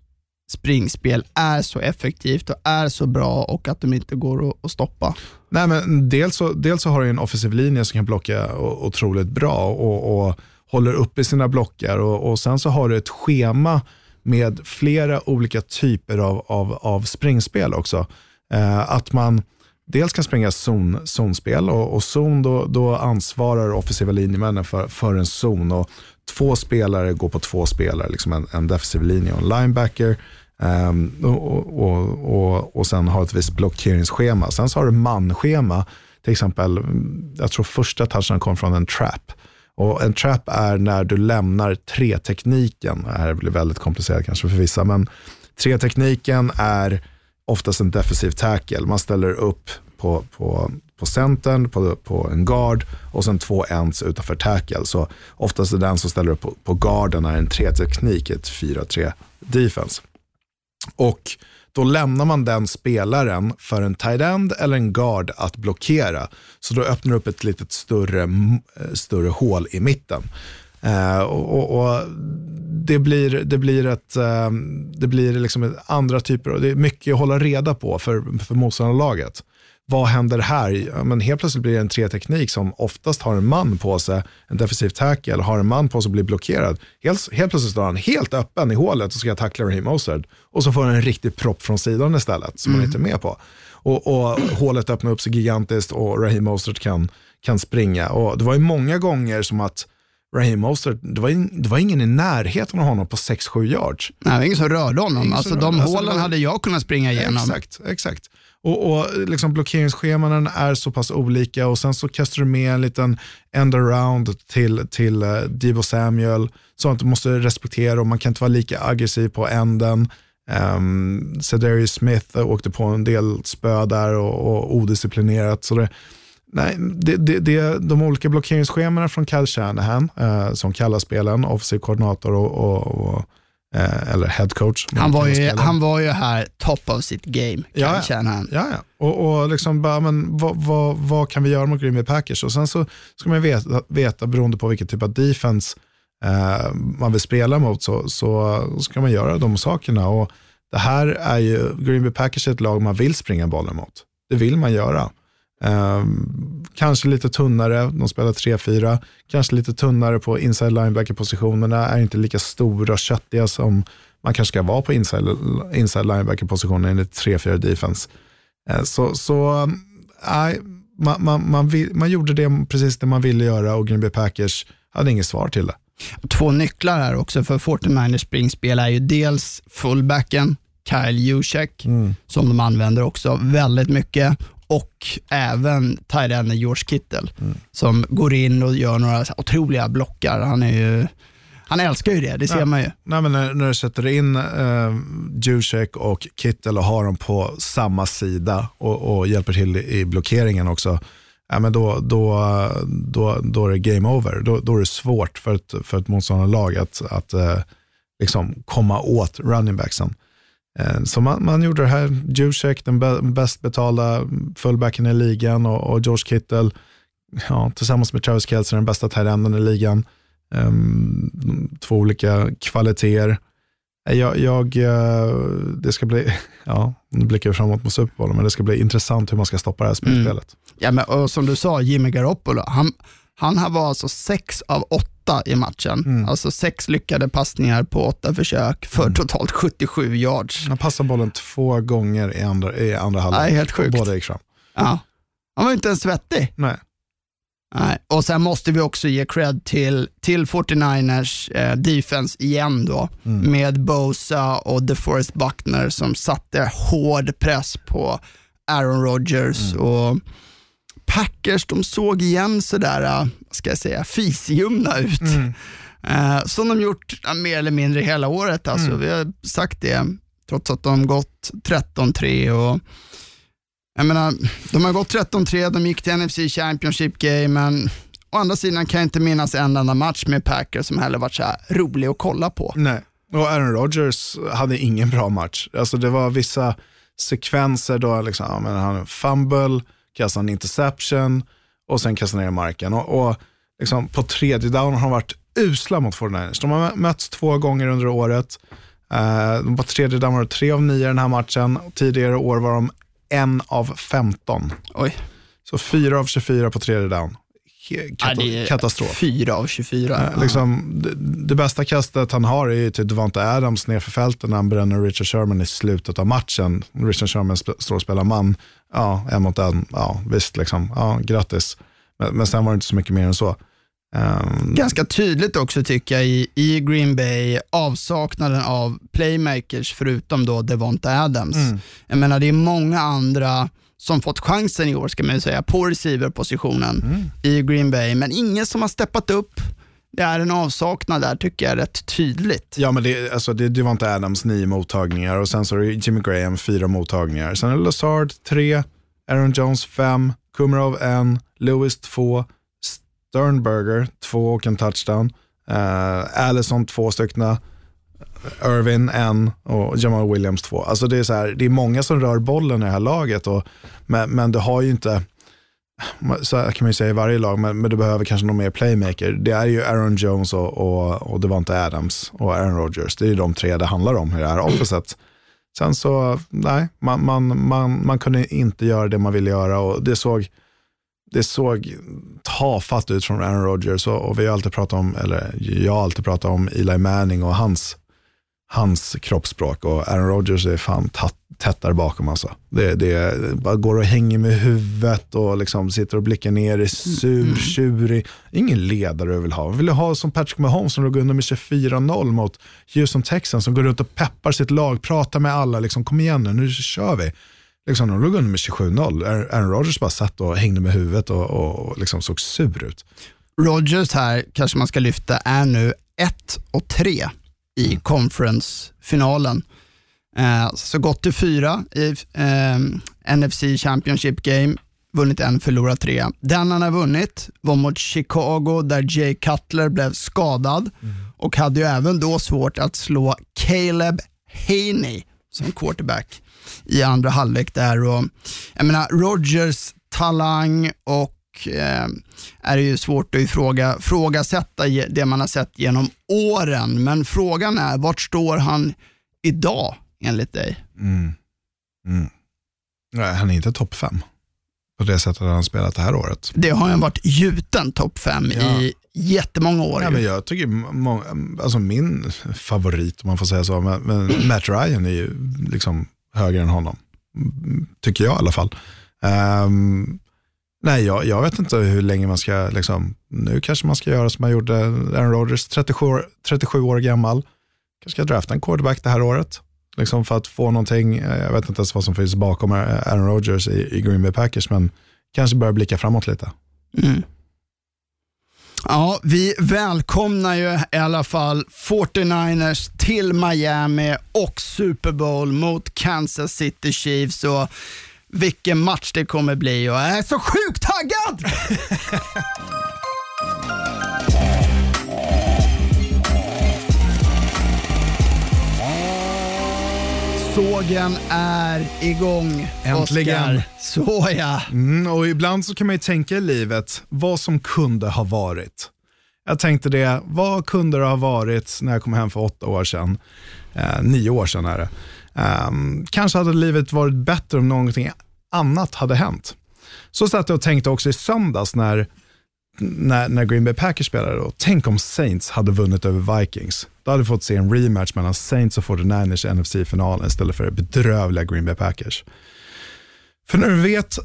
springspel är så effektivt och är så bra och att de inte går att, stoppa? Nej, men dels, så, dels så har du en offensiv linje som kan blocka otroligt bra och, och håller uppe sina blockar och, och sen så har du ett schema med flera olika typer av, av, av springspel också. Eh, att man dels kan springa zon, zonspel och, och zon då, då ansvarar offensiva linjemännen för, för en zon och två spelare går på två spelare, liksom en, en defensiv linje och en linebacker. Um, och, och, och, och sen har ett visst blockeringsschema. Sen så har du manschema, till exempel, jag tror första touchen kom från en trap. Och en trap är när du lämnar tre-tekniken. Det här blir väldigt komplicerat kanske för vissa, men tre-tekniken är oftast en defensiv tackle. Man ställer upp på, på, på centern, på, på en guard och sen två ends utanför tackle. Så oftast är den som ställer upp på, på garden är en tre-teknik, ett 4-3 defense. Och då lämnar man den spelaren för en tight end eller en guard att blockera. Så då öppnar du upp ett lite större, eh, större hål i mitten. Eh, och, och, det blir, det blir, ett, eh, det blir liksom ett andra typer, och det är mycket att hålla reda på för, för motståndarlaget vad händer här? Men helt plötsligt blir det en tre-teknik som oftast har en man på sig, en defensiv tackle, har en man på sig och blir blockerad. Helt, helt plötsligt står han helt öppen i hålet och ska tackla Raheem Mostert. Och så får han en riktig propp från sidan istället som mm. han inte är med på. Och, och hålet öppnar upp sig gigantiskt och Raheem Mostert kan, kan springa. Och det var ju många gånger som att Raheem Mostert, det var, in, det var ingen i närheten av honom på 6-7 yards. Nej, det var ingen som rörde honom. Alltså, de alltså, hålen var... hade jag kunnat springa igenom. Exakt, exakt. Och, och liksom blockeringsscheman är så pass olika och sen så kastar du med en liten end-around till, till uh, Divo Samuel. Sånt du måste respektera och man kan inte vara lika aggressiv på änden. Ehm, um, Cedarius Smith åkte på en del spö där och, och odisciplinerat. Så det, nej, det, det, det, de olika blockeringsschemana från Cal Shanahan, uh, som kallar spelen, offensiv koordinator och, och, och Eh, eller head coach. Han var, ju, han var ju här top of sitt game, ja, han. Ja, ja. Och, och liksom bara, men vad, vad, vad, kan vi göra mot Green Bay Packers? Och sen så ska man veta, veta beroende på vilken typ av defense eh, man vill spela mot, så, så ska man göra de sakerna. Och det här är ju, Green Bay Packers är ett lag man vill springa bollen mot. Det vill man göra. Um, kanske lite tunnare, de spelar 3-4. Kanske lite tunnare på inside linebacker-positionerna, är inte lika stora och köttiga som man kanske ska vara på inside, inside linebacker-positionen enligt 3-4 defense. Uh, så så uh, man, man, man, vill, man gjorde det, precis det man ville göra och Green Bay Packers hade inget svar till det. Två nycklar här också för 49ers springspel är ju dels fullbacken, Kyle Juszek, mm. som de använder också väldigt mycket och även tight George Kittle mm. som går in och gör några otroliga blockar. Han är ju han älskar ju det, det ser ja. man ju. Nej, men när, när du sätter in eh, Juszek och Kittel och har dem på samma sida och, och hjälper till i blockeringen också, ja, men då, då, då, då är det game over. Då, då är det svårt för ett, för ett motståndarlag att, att eh, liksom komma åt running backsen. Eh, så man, man gjorde det här, Juszek, den bäst betalda fullbacken i ligan och, och George Kittle, ja, tillsammans med Travis Kelce den bästa terrenden i ligan. Um, två olika kvaliteter. Eh, jag, jag, eh, det ska bli, ja, nu blickar vi framåt mot Super Bowl, men det ska bli intressant hur man ska stoppa det här spelet. Mm. Ja, men, och som du sa, Jimmy Garoppolo, han, han var alltså sex av åtta i matchen. Mm. Alltså sex lyckade passningar på åtta försök för mm. totalt 77 yards. Han passade bollen två gånger i andra, i andra halvlek. Nej, helt sjukt. Båda gick fram. Ja. Han var inte ens svettig. Nej. Nej. Och sen måste vi också ge cred till, till 49ers eh, defense igen då, mm. med Bosa och DeForest Buckner som satte hård press på Aaron Rodgers. Mm. och Packers, de såg igen sådär, äh, ska jag säga, fisljumna ut. Mm. Uh, som de gjort mer eller mindre hela året. Alltså, mm. Vi har sagt det, trots att de gått 13-3 och jag menar, de har gått 13-3, de gick till NFC Championship Game, men å andra sidan kan jag inte minnas en enda match med Packers som heller varit så rolig att kolla på. Nej, och Aaron Rodgers hade ingen bra match. Alltså det var vissa sekvenser då liksom, ja, men han fumble, kastade en interception och sen kastade ner marken. Och, och liksom på tredje down har de varit usla mot 49ers. De har mötts två gånger under året. Uh, på tredje down var det tre av nio i den här matchen. Tidigare år var de en av 15. Oj. Så fyra av 24 på tredje down. Kata ja, katastrof. 4 av 24. Uh, liksom, det, det, bästa kastet han har är till Devonta Adams nerför fältet när han bränner Richard Sherman i slutet av matchen. Richard Sherman står och spelar man ja, en mot en, ja visst liksom, ja grattis. Men, men sen var det inte så mycket mer än så. Ehm, Ganska tydligt också tycker jag i, i Green Bay, avsaknaden av playmakers förutom då Devonta Adams. Mm. Jag menar det är många andra som fått chansen i år ska man ju säga, på receiverpositionen Mm. i Green Bay, men ingen som har steppat upp. Det är en avsaknad där tycker jag rätt tydligt. Ja, men det, alltså, det, det var inte Adams nio mottagningar och sen så är det Jimmy Graham fyra mottagningar. Sen är det Lazard tre, Aaron Jones fem, Kumarov en, Lewis två, Sternberger två och en touchdown, uh, Allison två styckna, Irvin en och Jamal Williams två. Alltså det, är så här, det är många som rör bollen i det här laget, och, men, men du har ju inte, så här kan man ju säga i varje lag, men, men du behöver kanske någon mer playmaker. Det är ju Aaron Jones och, och, och Devonta Adams och Aaron Rodgers. Det är ju de tre det handlar om i det här officet. Sen så, nej, man, man, man, man kunde inte göra det man ville göra och det såg, det såg tafatt ut från Aaron Rodgers och, och vi har alltid pratat om, eller jag har alltid pratat om Eli Manning och hans, hans kroppsspråk och Aaron Rodgers är fan tätt där bakom alltså. Det, det bara går och hänger med huvudet och liksom sitter och blickar ner, är sur, tjurig. Ingen ledare du vill ha. Vill du ha som Patrick Mahomes som går under med 24-0 mot Houston Texans som går runt och peppar sitt lag, pratar med alla, liksom, kom igen nu, nu kör vi. Liksom, de låg under med 27-0. Aaron Rodgers bara satt och hängde med huvudet och, och, och liksom såg sur ut. Rodgers här, kanske man ska lyfta, är nu 1 och 3 i conference-finalen. Eh, så gått till fyra i eh, NFC Championship Game, vunnit en, förlorat tre. Den han har vunnit var mot Chicago där Jay Cutler blev skadad och hade ju även då svårt att slå Caleb Haney som quarterback i andra halvlek där. Och, jag menar, Rodgers talang och eh, är det ju svårt att ifråga, ifrågasätta det man har sett genom åren. Men frågan är, vart står han idag enligt dig? Nej, han är inte topp fem på det sättet han spelat det här året. Det har ju varit gjuten topp fem Ja. i jättemånga år. Ja, men jag tycker, alltså min favorit om man får säga så, men, men Matt Ryan är ju liksom högre än honom. Mm, Tycker jag i alla fall. Ehm, nej, jag, jag vet inte hur länge man ska, liksom, nu kanske man ska göra som man gjorde Aaron Rodgers, 37, år- 37 år gammal. Kanske ska drafta en quarterback det här året. Liksom för att få någonting, eh, jag vet inte ens vad som finns bakom Aaron Rodgers i, i Green Bay Packers, men kanske börja blicka framåt lite. Mm. Ja, vi välkomnar ju i alla fall 49ers till Miami och Super Bowl mot Kansas City Chiefs. Och vilken match det kommer bli och jag är så sjukt taggad! Sågen är igång, Äntligen. Oscar. Så ja. Mm, och ibland så kan man ju tänka i livet vad som kunde ha varit. Jag tänkte det, vad kunde det ha varit när jag kom hem för åtta år sedan? Eh, nio år sedan är det. Um, kanske hade livet varit bättre om någonting annat hade hänt. Så satt jag och tänkte också i söndags när, när, när Green Bay Packers spelade. Då. Tänk om Saints hade vunnit över Vikings. Då hade vi fått se en rematch mellan Saints och 49ers i NFC-finalen istället för det bedrövliga Green Bay Packers. För när du vet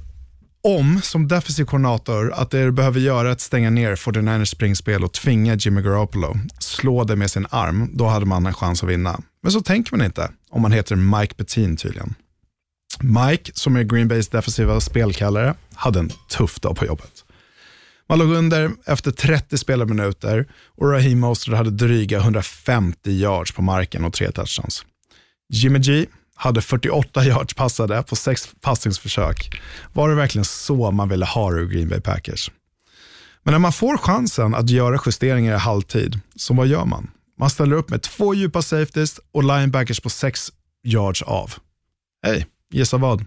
om, som defensiv koordinator, att det du behöver göra är att stänga ner 49ers springspel och tvinga Jimmy Garoppolo slå det med sin arm, då hade man en chans att vinna. Men så tänker man inte, om man heter Mike Petin tydligen. Mike, som är Green Bays defensiva spelkallare, hade en tuff dag på jobbet. Man låg under efter 30 spelminuter och Raheem Mostert hade dryga 150 yards på marken och tre touchdowns. Jimmy G hade 48 yards passade på sex passningsförsök. Var det verkligen så man ville ha det ur Green Bay Packers? Men när man får chansen att göra justeringar i halvtid, så vad gör man? Man ställer upp med två djupa safeties och linebackers på sex yards av. Hej, gissa vad?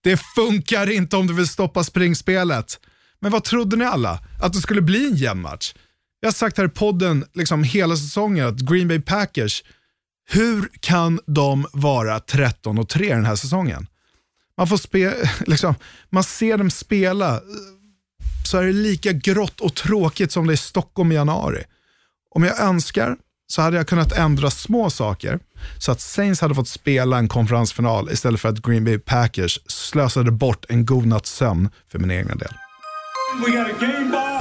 Det funkar inte om du vill stoppa springspelet. Men vad trodde ni alla? Att det skulle bli en jämn match? Jag har sagt här i podden liksom hela säsongen att Green Bay Packers, hur kan de vara 13 och 3 den här säsongen? Man, får spe, liksom, man ser dem spela, så är det lika grått och tråkigt som det är i Stockholm i januari. Om jag önskar så hade jag kunnat ändra små saker så att Saints hade fått spela en konferensfinal istället för att Green Bay Packers slösade bort en god natts sömn för min egen del. We got a game ball.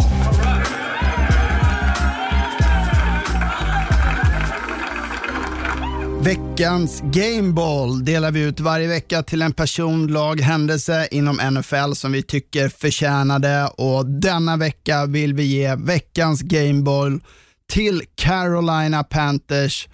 Veckans Gameball delar vi ut varje vecka till en person, lag, händelse inom NFL som vi tycker förtjänade och denna vecka vill vi ge veckans Gameball till Carolina Panthers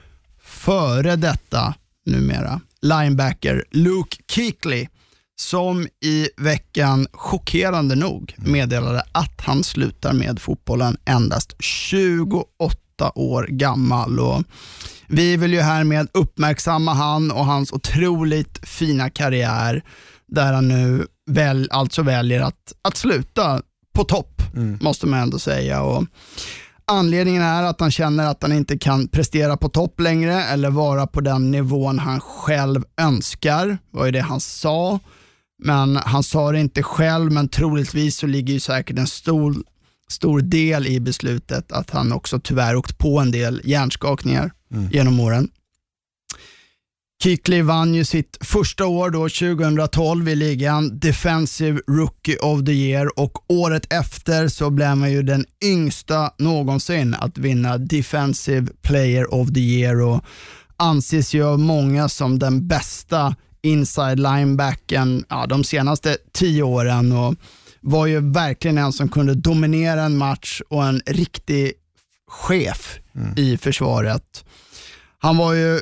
före detta numera linebacker Luke Kuechly som i veckan chockerande nog meddelade att han slutar med fotbollen endast 28 år gammal. Och vi vill ju härmed uppmärksamma han och hans otroligt fina karriär där han nu väl, alltså väljer att, att sluta på topp, måste man ändå säga. Och Anledningen är att han känner att han inte kan prestera på topp längre eller vara på den nivån han själv önskar. Det var ju det han sa. Men han sa det inte själv, men troligtvis så ligger ju säkert en stor, stor del i beslutet att han också tyvärr åkt på en del hjärnskakningar genom åren. Kuechly vann ju sitt första år då 2012 i ligan, Defensive Rookie of the Year. Och året efter så blev han ju den yngsta någonsin att vinna Defensive Player of the Year. Och anses ju av många som den bästa inside linebacken ja, de senaste tio åren. Och var ju verkligen en som kunde dominera en match och en riktig chef i försvaret. Han var ju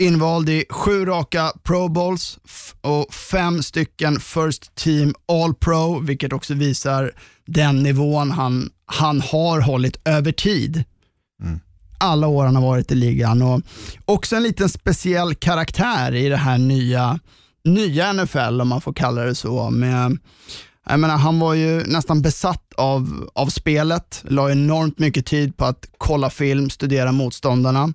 invald i sju raka Pro Bowls och fem stycken First Team All Pro, vilket också visar den nivån han, han har hållit över tid. Alla år han har varit i ligan. Och också en liten speciell karaktär i det här nya, nya NFL, om man får kalla det så. Med, jag menar, han var ju nästan besatt av, av spelet, la enormt mycket tid på att kolla film, studera motståndarna.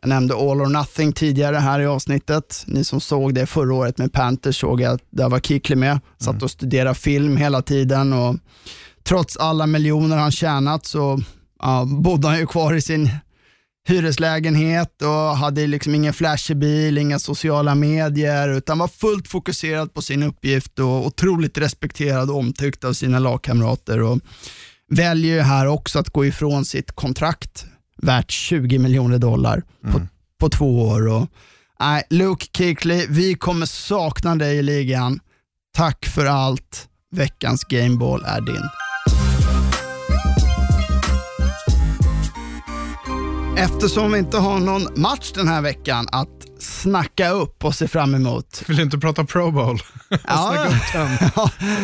Jag nämnde All or Nothing tidigare här i avsnittet. Ni som såg det förra året med Panthers såg att där var Kickly med. Satt och studerade film hela tiden och trots alla miljoner han tjänat så ja, bodde han ju kvar i sin hyreslägenhet och hade liksom ingen flashig bil, inga sociala medier, utan var fullt fokuserad på sin uppgift och otroligt respekterad och omtyckt av sina lagkamrater. Och väljer ju här också att gå ifrån sitt kontrakt värt 20 miljoner dollar på, på två år. Och, nej, Luke Kuechly, vi kommer sakna dig i ligan. Tack för allt. Veckans Gameball är din. Eftersom vi inte har någon match den här veckan att snacka upp och se fram emot. Vill du inte prata Pro Bowl? Den.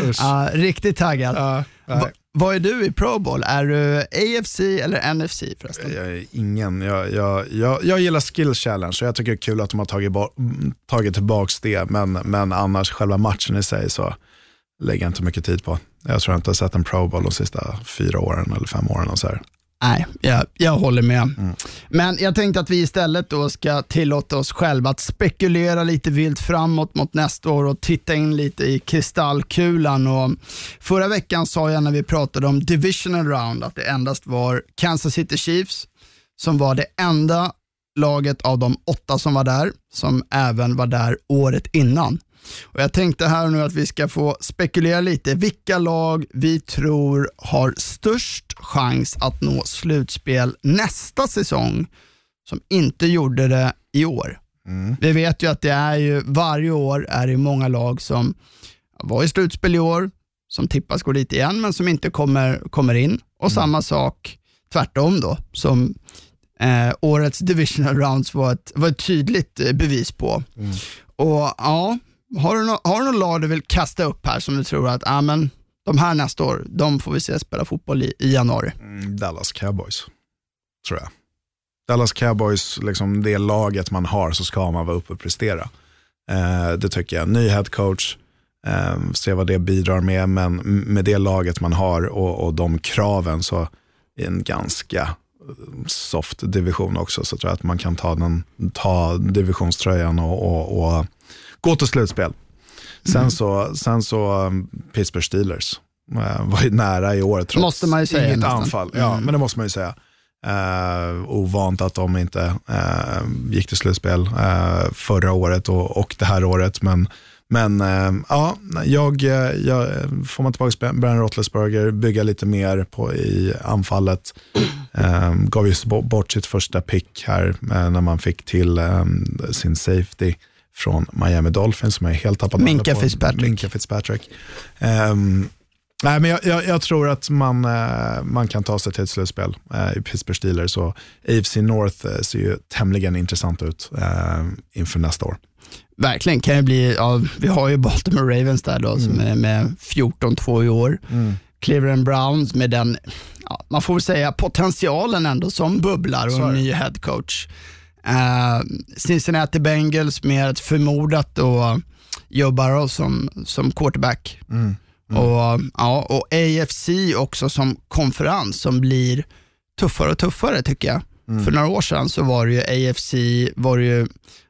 Usch. Ja, riktigt taggad. Ja. Va, vad är du i Pro Bowl? Är du AFC eller NFC förresten? Jag är ingen. Jag, jag, jag, jag gillar skill challenge och jag tycker det är kul att de har tagit, tagit tillbaka det. Men, men annars, själva matchen i sig så lägger jag inte mycket tid på. Jag tror jag inte har sett en Pro Bowl de sista fyra åren eller fem åren. Och så här. Nej, jag, jag håller med. Men jag tänkte att vi istället då ska tillåta oss själva att spekulera lite vilt framåt mot nästa år och titta in lite i kristallkulan. Och förra veckan sa jag när vi pratade om divisional round att det endast var Kansas City Chiefs som var det enda laget av de åtta som var där, som även var där året innan. Och Jag tänkte här nu att vi ska få spekulera lite vilka lag vi tror har störst chans att nå slutspel nästa säsong som inte gjorde det i år. Vi vet ju att det är ju varje år är det många lag som var i slutspel i år, som tippas gå dit igen men som inte kommer, kommer in. Och samma sak tvärtom då, som eh, årets divisional rounds var ett, var ett tydligt eh, bevis på. Och ja, har du, no, har du någon lag du vill kasta upp här som du tror att ah, men, de här nästa år, de får vi se spela fotboll i, i januari? Mm, Dallas Cowboys, tror jag. Dallas Cowboys, liksom det laget man har så ska man vara uppe och prestera. Eh, det tycker jag. Ny head coach, eh, se vad det bidrar med, men med det laget man har och, och de kraven så i en ganska eh, soft division också så tror jag att man kan ta, den, ta divisionströjan och, och, och gå till slutspel. Sen så, sen så um, Pittsburgh Steelers eh, var ju nära i år trots Måste man ju säga inget nästan. anfall. Ja, Mm. men det måste man ju säga. Uh, ovant att de inte eh, gick till slutspel eh, förra året och, och det här året, men, Men ja, jag, jag, får man tillbaka Brian Roethlisberger, bygga lite mer på, i anfallet. Gav ju bort sitt första pick här när man fick till eh, sin safety från Miami Dolphins som är helt tappat Minka på. Fitzpatrick. Minka Fitzpatrick. Um, nej, men jag, jag, jag, tror att man, uh, man kan ta sig till ett slutspel uh, i Pittsburgh Steelers. Och AFC North uh, ser ju tämligen intressant ut inför nästa år. Verkligen, kan ju bli, ja, vi har ju Baltimore Ravens där då, mm. som är med 14-2 i år. Mm. Cleveland Browns med den, ja, man får väl säga potentialen ändå som bubblar och en ny headcoach. Uh, Cincinnati Bengals med ett förmodat då Joe Burrow som, som quarterback. Mm. Mm. Och, ja, och AFC också som konferens som blir tuffare och tuffare tycker jag. Mm. För några år sedan så var det ju AFC, var det, ju,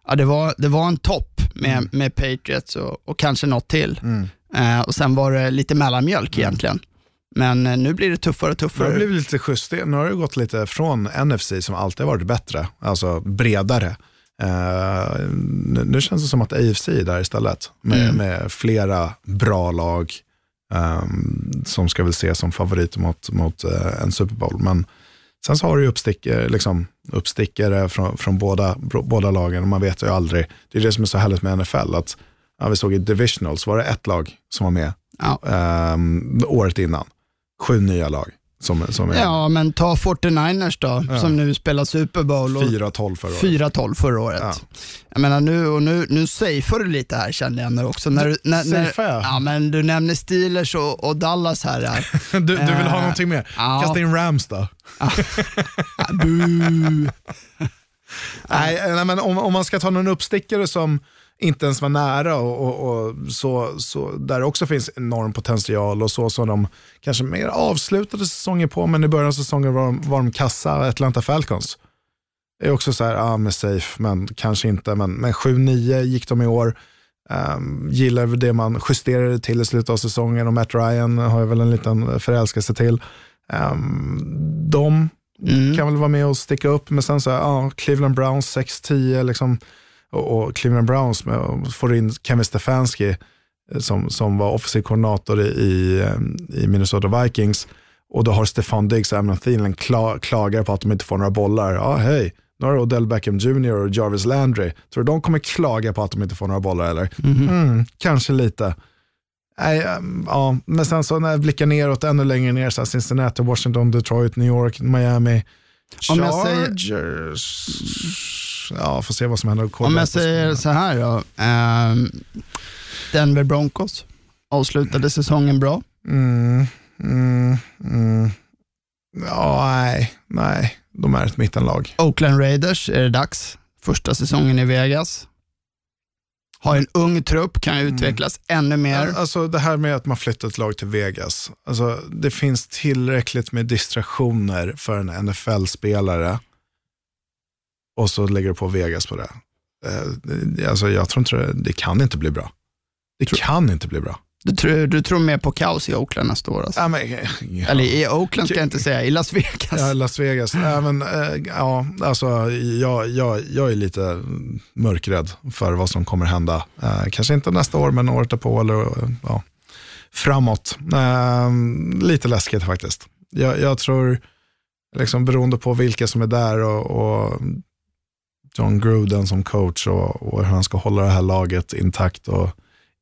ja, det, var, det var en topp med, mm. med Patriots och, och kanske något till. Uh, och sen var det lite mellanmjölk mm. egentligen. Men eh, nu blir det tuffare och tuffare. Nu har det blivit lite schysst. Nu har det gått lite från NFC som alltid varit bättre, alltså bredare. Uh, nu, nu, känns det som att AFC är där istället, med, mm. med flera bra lag um, som ska väl ses som favoriter mot, mot uh, en Super Bowl. Men sen så har du uppstickare, liksom, uppstickare från, från båda, båda lagen och man vet ju aldrig. Det är det som är så härligt med NFL, att ja, vi såg i Divisionals var det ett lag som var med ja. um, året innan sju nya lag. Som, som är... Ja, men ta 49ers då, ja. som nu spelar Super Bowl. 4-12 förra året. 4-12 förra året. Ja. Jag menar nu, och nu, nu safear du lite här känner jag nu också. När, när, när, ja, men du nämner Steelers och, och Dallas här. du, du vill ha uh, någonting mer? Ja. Kasta in Rams då. nej, nej, men om, om man ska ta någon uppstickare som inte ens var nära och, och, och, så, så där också finns enorm potential och så som de kanske mer avslutade säsongen på, men i början av säsongen var de, var de kassa, Atlanta Falcons. Det är också så här, ja med safe, men kanske inte, men, men 7-9 gick de i år. Um, gillar det man justerade till i slutet av säsongen och Matt Ryan har jag väl en liten förälskelse till. Um, de mm. kan väl vara med och sticka upp, men sen så här, ja, Cleveland Browns 6-10, liksom och, och Cleveland Browns med, får in Kevin Stefanski eh, som, som var offensiv koordinator i, i Minnesota Vikings. Och då har Stefan Diggs och Amnon Thielen kla, klagar på att de inte får några bollar. Ja, hej, nu har Odell Beckham Jr och Jarvis Landry. Tror du de kommer klaga på att de inte får några bollar eller? Mm. Mm, kanske lite. Nej, um, ja, men sen så när jag blickar neråt, ännu längre ner, så Cincinnati, Washington, Detroit, New York, Miami, Chargers. Ja, får se vad som händer. Om jag säger så här då. Um, Denver Broncos avslutade säsongen bra. Mm, mm, mm. Ja, nej, nej, de är ett mittenlag. Oakland Raiders är det dags. Första säsongen i Vegas. Har en ung trupp, kan mm. utvecklas ännu mer. Alltså det här med att man flyttar ett lag till Vegas. Alltså, det finns tillräckligt med distraktioner för en NFL-spelare och så lägger du på Vegas på det. Eh, alltså, jag tror inte det, det kan inte bli bra. Det tror, kan inte bli bra. Du tror, du tror mer på kaos i Oakland nästa år? Alltså. Ja, men, ja. Eller i Oakland ska jag inte säga, i Las Vegas. Ja, Las Vegas. Ja, men, äh, ja, alltså, jag, jag, jag är lite mörkrädd för vad som kommer hända. Äh, kanske inte nästa år, men året därpå eller ja, framåt. Lite läskigt faktiskt. Jag, jag tror, liksom, beroende på vilka som är där och, och John Gruden som coach och, och hur han ska hålla det här laget intakt och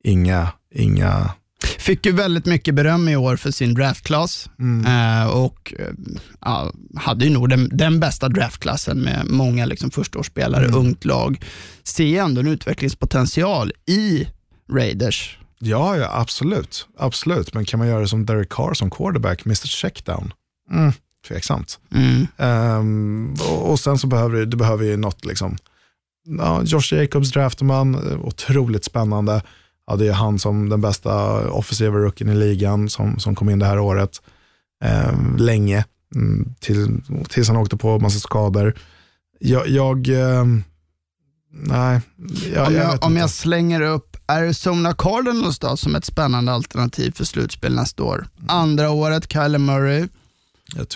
inga, inga Fick ju väldigt mycket beröm i år för sin draftklass mm. eh, och eh, hade ju nog den, den, bästa draftklassen med många liksom, förstaårsspelare, mm. ungt lag. Ser ändå en utvecklingspotential i Raiders. Ja, ja, absolut. absolut. Men kan man göra det som Derek Carr som quarterback, Mr Checkdown? Mm tveksamt. Mm. Um, och, och, sen så behöver du, du behöver ju något, liksom, ja, Josh Jacobs draftar man, otroligt spännande. Ja, det är han som den bästa offensiva rookien i ligan som, som kom in det här året. Um, länge, mm, till, tills han åkte på massa skador. Jag, jag um, nej. Jag, om jag, jag om jag slänger upp Arizona Cardinals då, som ett spännande alternativ för slutspel nästa år. Andra året Kyler Murray,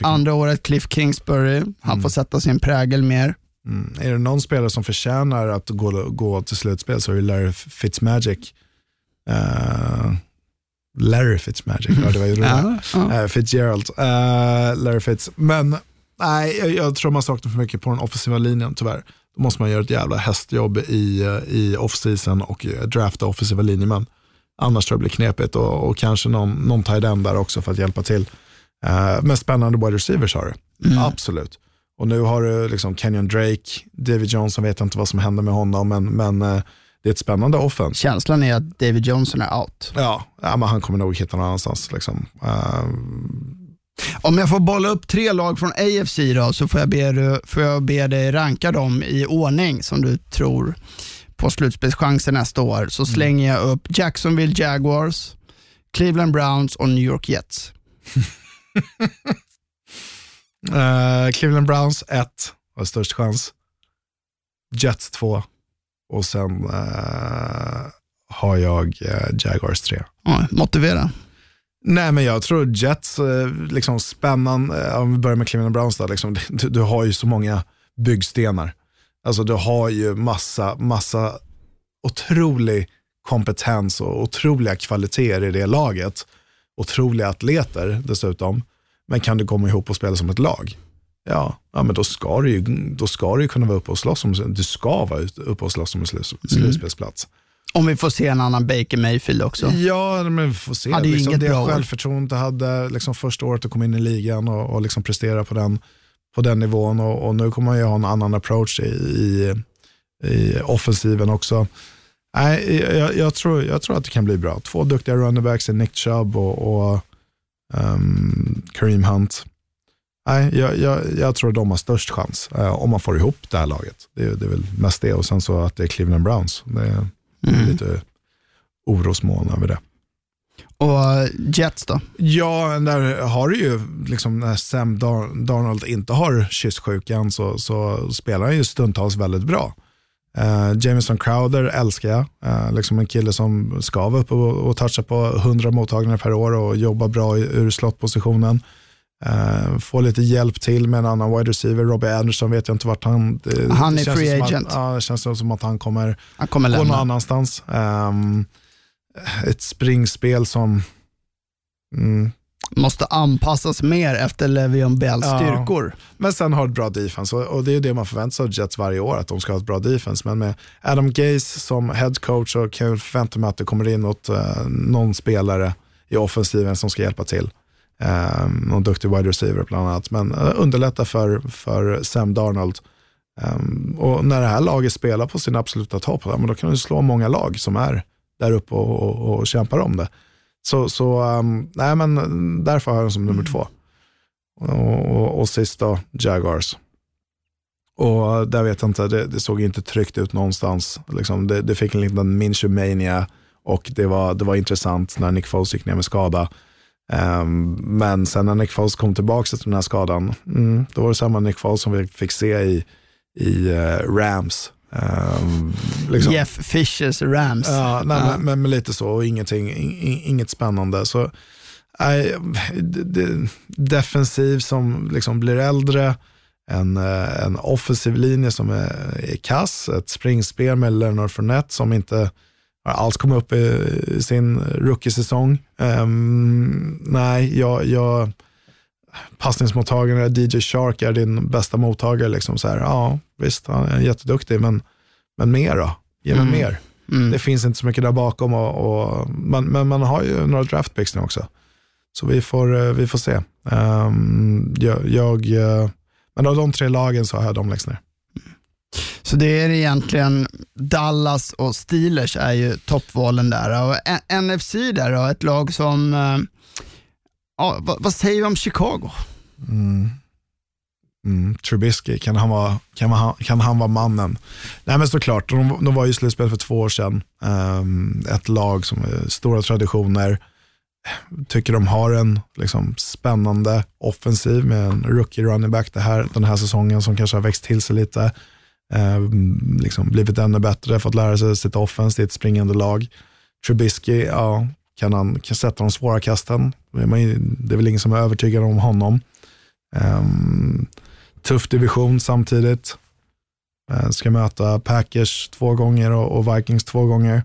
Andra året Cliff Kingsbury, han mm. får sätta sin prägel mer. Mm. Är det någon spelare som förtjänar att gå, gå till slutspel så är det Larry Fitzmagic. Eh, Larry Fitzmagic, ja, det var ju roligt. Eh, Fitzgerald, eh, Larry Fitz. Men nej, jag, jag tror man saknar för mycket på den offensiva linjen tyvärr. Då måste man göra ett jävla hästjobb i, i off-season och drafta offensiva linjemän. Annars tror jag det blir knepigt och, och kanske någon, någon tight end där också för att hjälpa till. Eh, men spännande wide receivers har du, absolut. Och nu har du liksom Kenyon Drake, David Johnson, vet jag inte vad som händer med honom, men, men eh, det är ett spännande offense. Känslan är att David Johnson är out. Ja, ja men han kommer nog hitta någon annanstans. Liksom. Eh, Om jag får bolla upp tre lag från AFC då, så får jag be, får jag be dig ranka dem i ordning som du tror på slutspelschanser nästa år. Så slänger jag upp Jacksonville Jaguars, Cleveland Browns och New York Jets. Eh, Cleveland Browns 1, har störst chans. Jets 2 och sen eh, har jag eh, Jaguars 3. Ja, motivera. Nej men jag tror Jets, liksom spännande, om vi börjar med Cleveland Browns då, liksom, du, du har ju så många byggstenar. Alltså du har ju massa, massa otrolig kompetens och otroliga kvaliteter i det laget. Otroliga atleter dessutom. Men kan du komma ihop och spela som ett lag? Ja, ja men då ska du ju, då ska du ju kunna vara uppe och slåss om, du ska vara uppe och slåss om en slu- slutspelsplats. Om vi får se en annan Baker Mayfield också. Ja, men vi får se. Hade liksom, inget det bra år. självförtroendet hade liksom första året att komma in i ligan och, och liksom prestera på den, på den nivån. Och, och nu kommer man ju ha en annan approach i, i, i offensiven också. Nej, jag, jag, tror, jag tror att det kan bli bra. Två duktiga running backs är Nick Chubb och, och ehm, Kareem Hunt. Nej, jag, jag, jag tror de har störst chans eh, om man får ihop det här laget. Det, är- det är väl mest det och sen så att det är Cleveland Browns. Det är Mm. lite orosmoln över det. Och Jets då? Ja, där har du ju, liksom, när Sam Dar- Darnold inte har kysssjukan så, så spelar han ju stundtals väldigt bra. Uh, Jameson Crowder älskar jag. Eh, liksom en kille som ska vara uppe och, och toucha på 100 mottagningar per år och jobba bra i, ur slottpositionen. Uh, få lite hjälp till med en annan wide receiver. Robbie Anderson vet jag inte vart han... det- Han är free agent. Att, ja, det känns som att han kommer Han kommer gå någon annanstans. Ehm, ett springspel som... Mm. Måste anpassas mer efter Le'Veon Bells Ja. styrkor. Men sen har ett bra defense och, det är det man förväntar sig av Jets varje år, att de ska ha ett bra defense. Men med Adam Gase som head coach så kan jag förvänta mig att det kommer in något, eh, någon spelare i offensiven som ska hjälpa till. Um, någon duktig wide receiver bland annat. Men eh, underlätta för, för Sam Darnold. Ehm, och när det här laget spelar på sin absoluta topp, då kan du slå många lag som är där uppe och, och, och kämpar om det. Så, så ehm, nej, men därför har jag den som nummer två. Och, och, och sist då, Jaguars. Och där vet jag inte, det, det såg inte tryggt ut någonstans. Liksom, det, det fick en liten Minshew-mania och det var, det var intressant när Nick Foles gick ner med skada. Ehm, men sen när Nick Foles kom tillbaka efter den här skadan, mm, då var det samma Nick Foles som vi fick se i, i eh, Rams. Ehm, liksom. Jeff Fishers Rams. Ja, nej, Ja. Men, men, lite så och ingenting, in, in- inget spännande. Så, nej, defensiv som liksom blir äldre, en, eh, en offensiv linje som är, är kass, ett springspel med Leonard Fournette som inte alls kommit upp i, i sin rookie-säsong. Ehm, nej, jag, jag, passningsmottagare, DJ Shark är din bästa mottagare. Liksom så här, ja, visst, han är jätteduktig, men, men mer då? Ge mig Mm. mer. Mm. Det finns inte så mycket där bakom, och, och, men, men man har ju några draftpicks nu också. Så vi får, eh, vi får se. Ehm, jag, jag, eh, men av de tre lagen så har jag dem längst ner. Så det är egentligen Dallas och Steelers är ju toppvalen där. Och NFC där då, ett lag som, eh, ja, vad, vad säger vi om Chicago? Mm, Mm, Trubisky, kan han, vara, kan, han, kan han vara mannen? Nej men såklart, de, de var ju i slutspel för två år sedan. Um, ett lag som har stora traditioner. Tycker de har en liksom, spännande offensiv med en rookie running back det här, den här säsongen som kanske har växt till sig lite. Um, liksom blivit ännu bättre, fått lära sig sitt offense i ett springande lag. Trubisky, ja, kan han kan sätta de svåra kasten? Det är man det är väl ingen som är övertygad om honom. Um, tuff division samtidigt. Eh, ska möta Packers två gånger och, Vikings två gånger.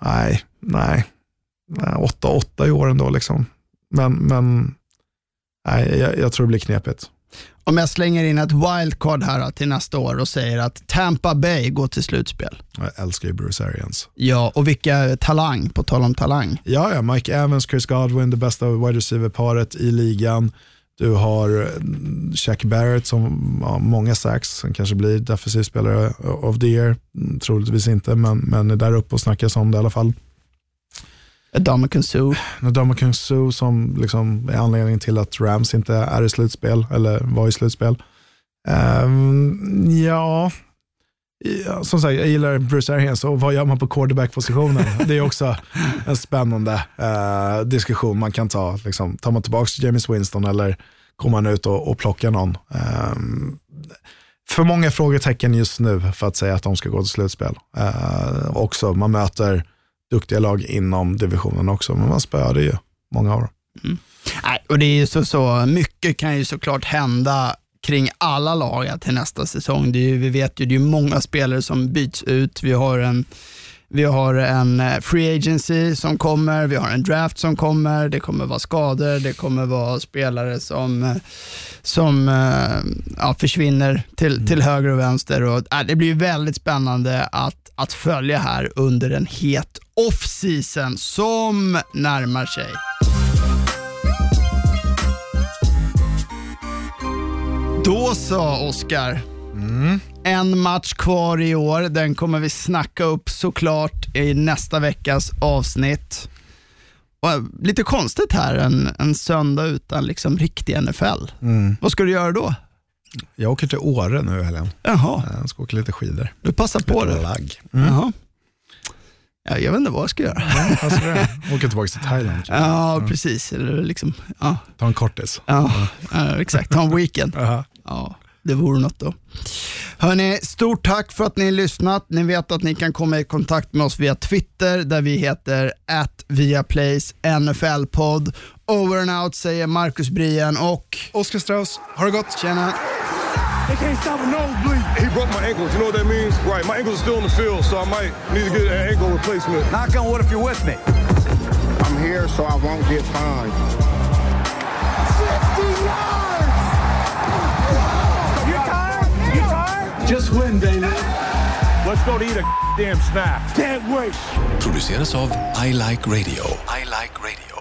Nej, nej. nej 8-8 i år ändå liksom. Men, men nej, jag, jag tror det blir knepigt. Om jag slänger in ett wildcard här till nästa år och säger att Tampa Bay går till slutspel. Jag älskar ju Bruce Arians. Ja, och vilka talang, på tal om talang. Ja, ja, Mike Evans, Chris Godwin, det bästa wide receiver-paret i ligan. Du har mm, Shaq Barrett som har många sacks, som kanske blir defensiv spelare of the year. Mm, Troligtvis inte, men, men är där uppe och snackas om det i alla fall. Dominican Sue. Ndamukong Suh som liksom är anledningen till att Rams inte är i slutspel, eller var i slutspel. Ja, Ja, som sagt, jag gillar Bruce Arians och vad gör man på quarterback-positionen? Det är också en spännande eh, diskussion man kan ta. Liksom, tar man tillbaka James Winston eller kommer man ut och, och plockar någon? Eh, för många frågetecken just nu för att säga att de ska gå till slutspel. Eh, också, man möter duktiga lag inom divisionen också, men man spöade ju många av dem. Nej, och det är ju så, så mycket kan ju såklart hända kring alla lag ja, till nästa säsong. Det är ju, vi vet ju, det är många spelare som byts ut. Vi har en vi har en eh, free agency som kommer, vi har en draft som kommer, det kommer vara skador, det kommer vara spelare som, eh, som eh, ja, försvinner till, till höger och vänster. Och, äh, det blir väldigt spännande att, att följa här under en het off-season som närmar sig. Då så, Oskar. En match kvar i år. Den kommer vi snacka upp såklart i nästa veckas avsnitt. Och lite konstigt här, en, en söndag utan liksom riktig NFL. Vad ska du göra då? Jag åker till Åre nu i helgen. Jaha, Jag ska åka lite skidor. du passar på det. lagg. Jaha. Ja, jag vet inte vad jag ska göra. Alltså det. Åker tillbaka till Thailand. Ja, precis. Eller liksom, ja, Ta en kortis. ja, ja, exakt. Ta en weekend. Ja, det vore något då. Hörni, stort tack för att ni har lyssnat. Ni vet att ni kan komma i kontakt med oss via Twitter där vi heter at Viaplays NFL-podd. Over and out säger Marcus Brien och Oskar Strauss, ha det gott. tjena. They can't stop a nosebleed. He broke my ankles. You know what that means? Right. My ankles are still in the field, so I might need to get an ankle replacement. Knock on wood if you're with me. I'm here so I won't get fined. 50 Just win, baby. Let's go to eat a damn snack. Can't wait. produceras av I Like Radio. I Like Radio.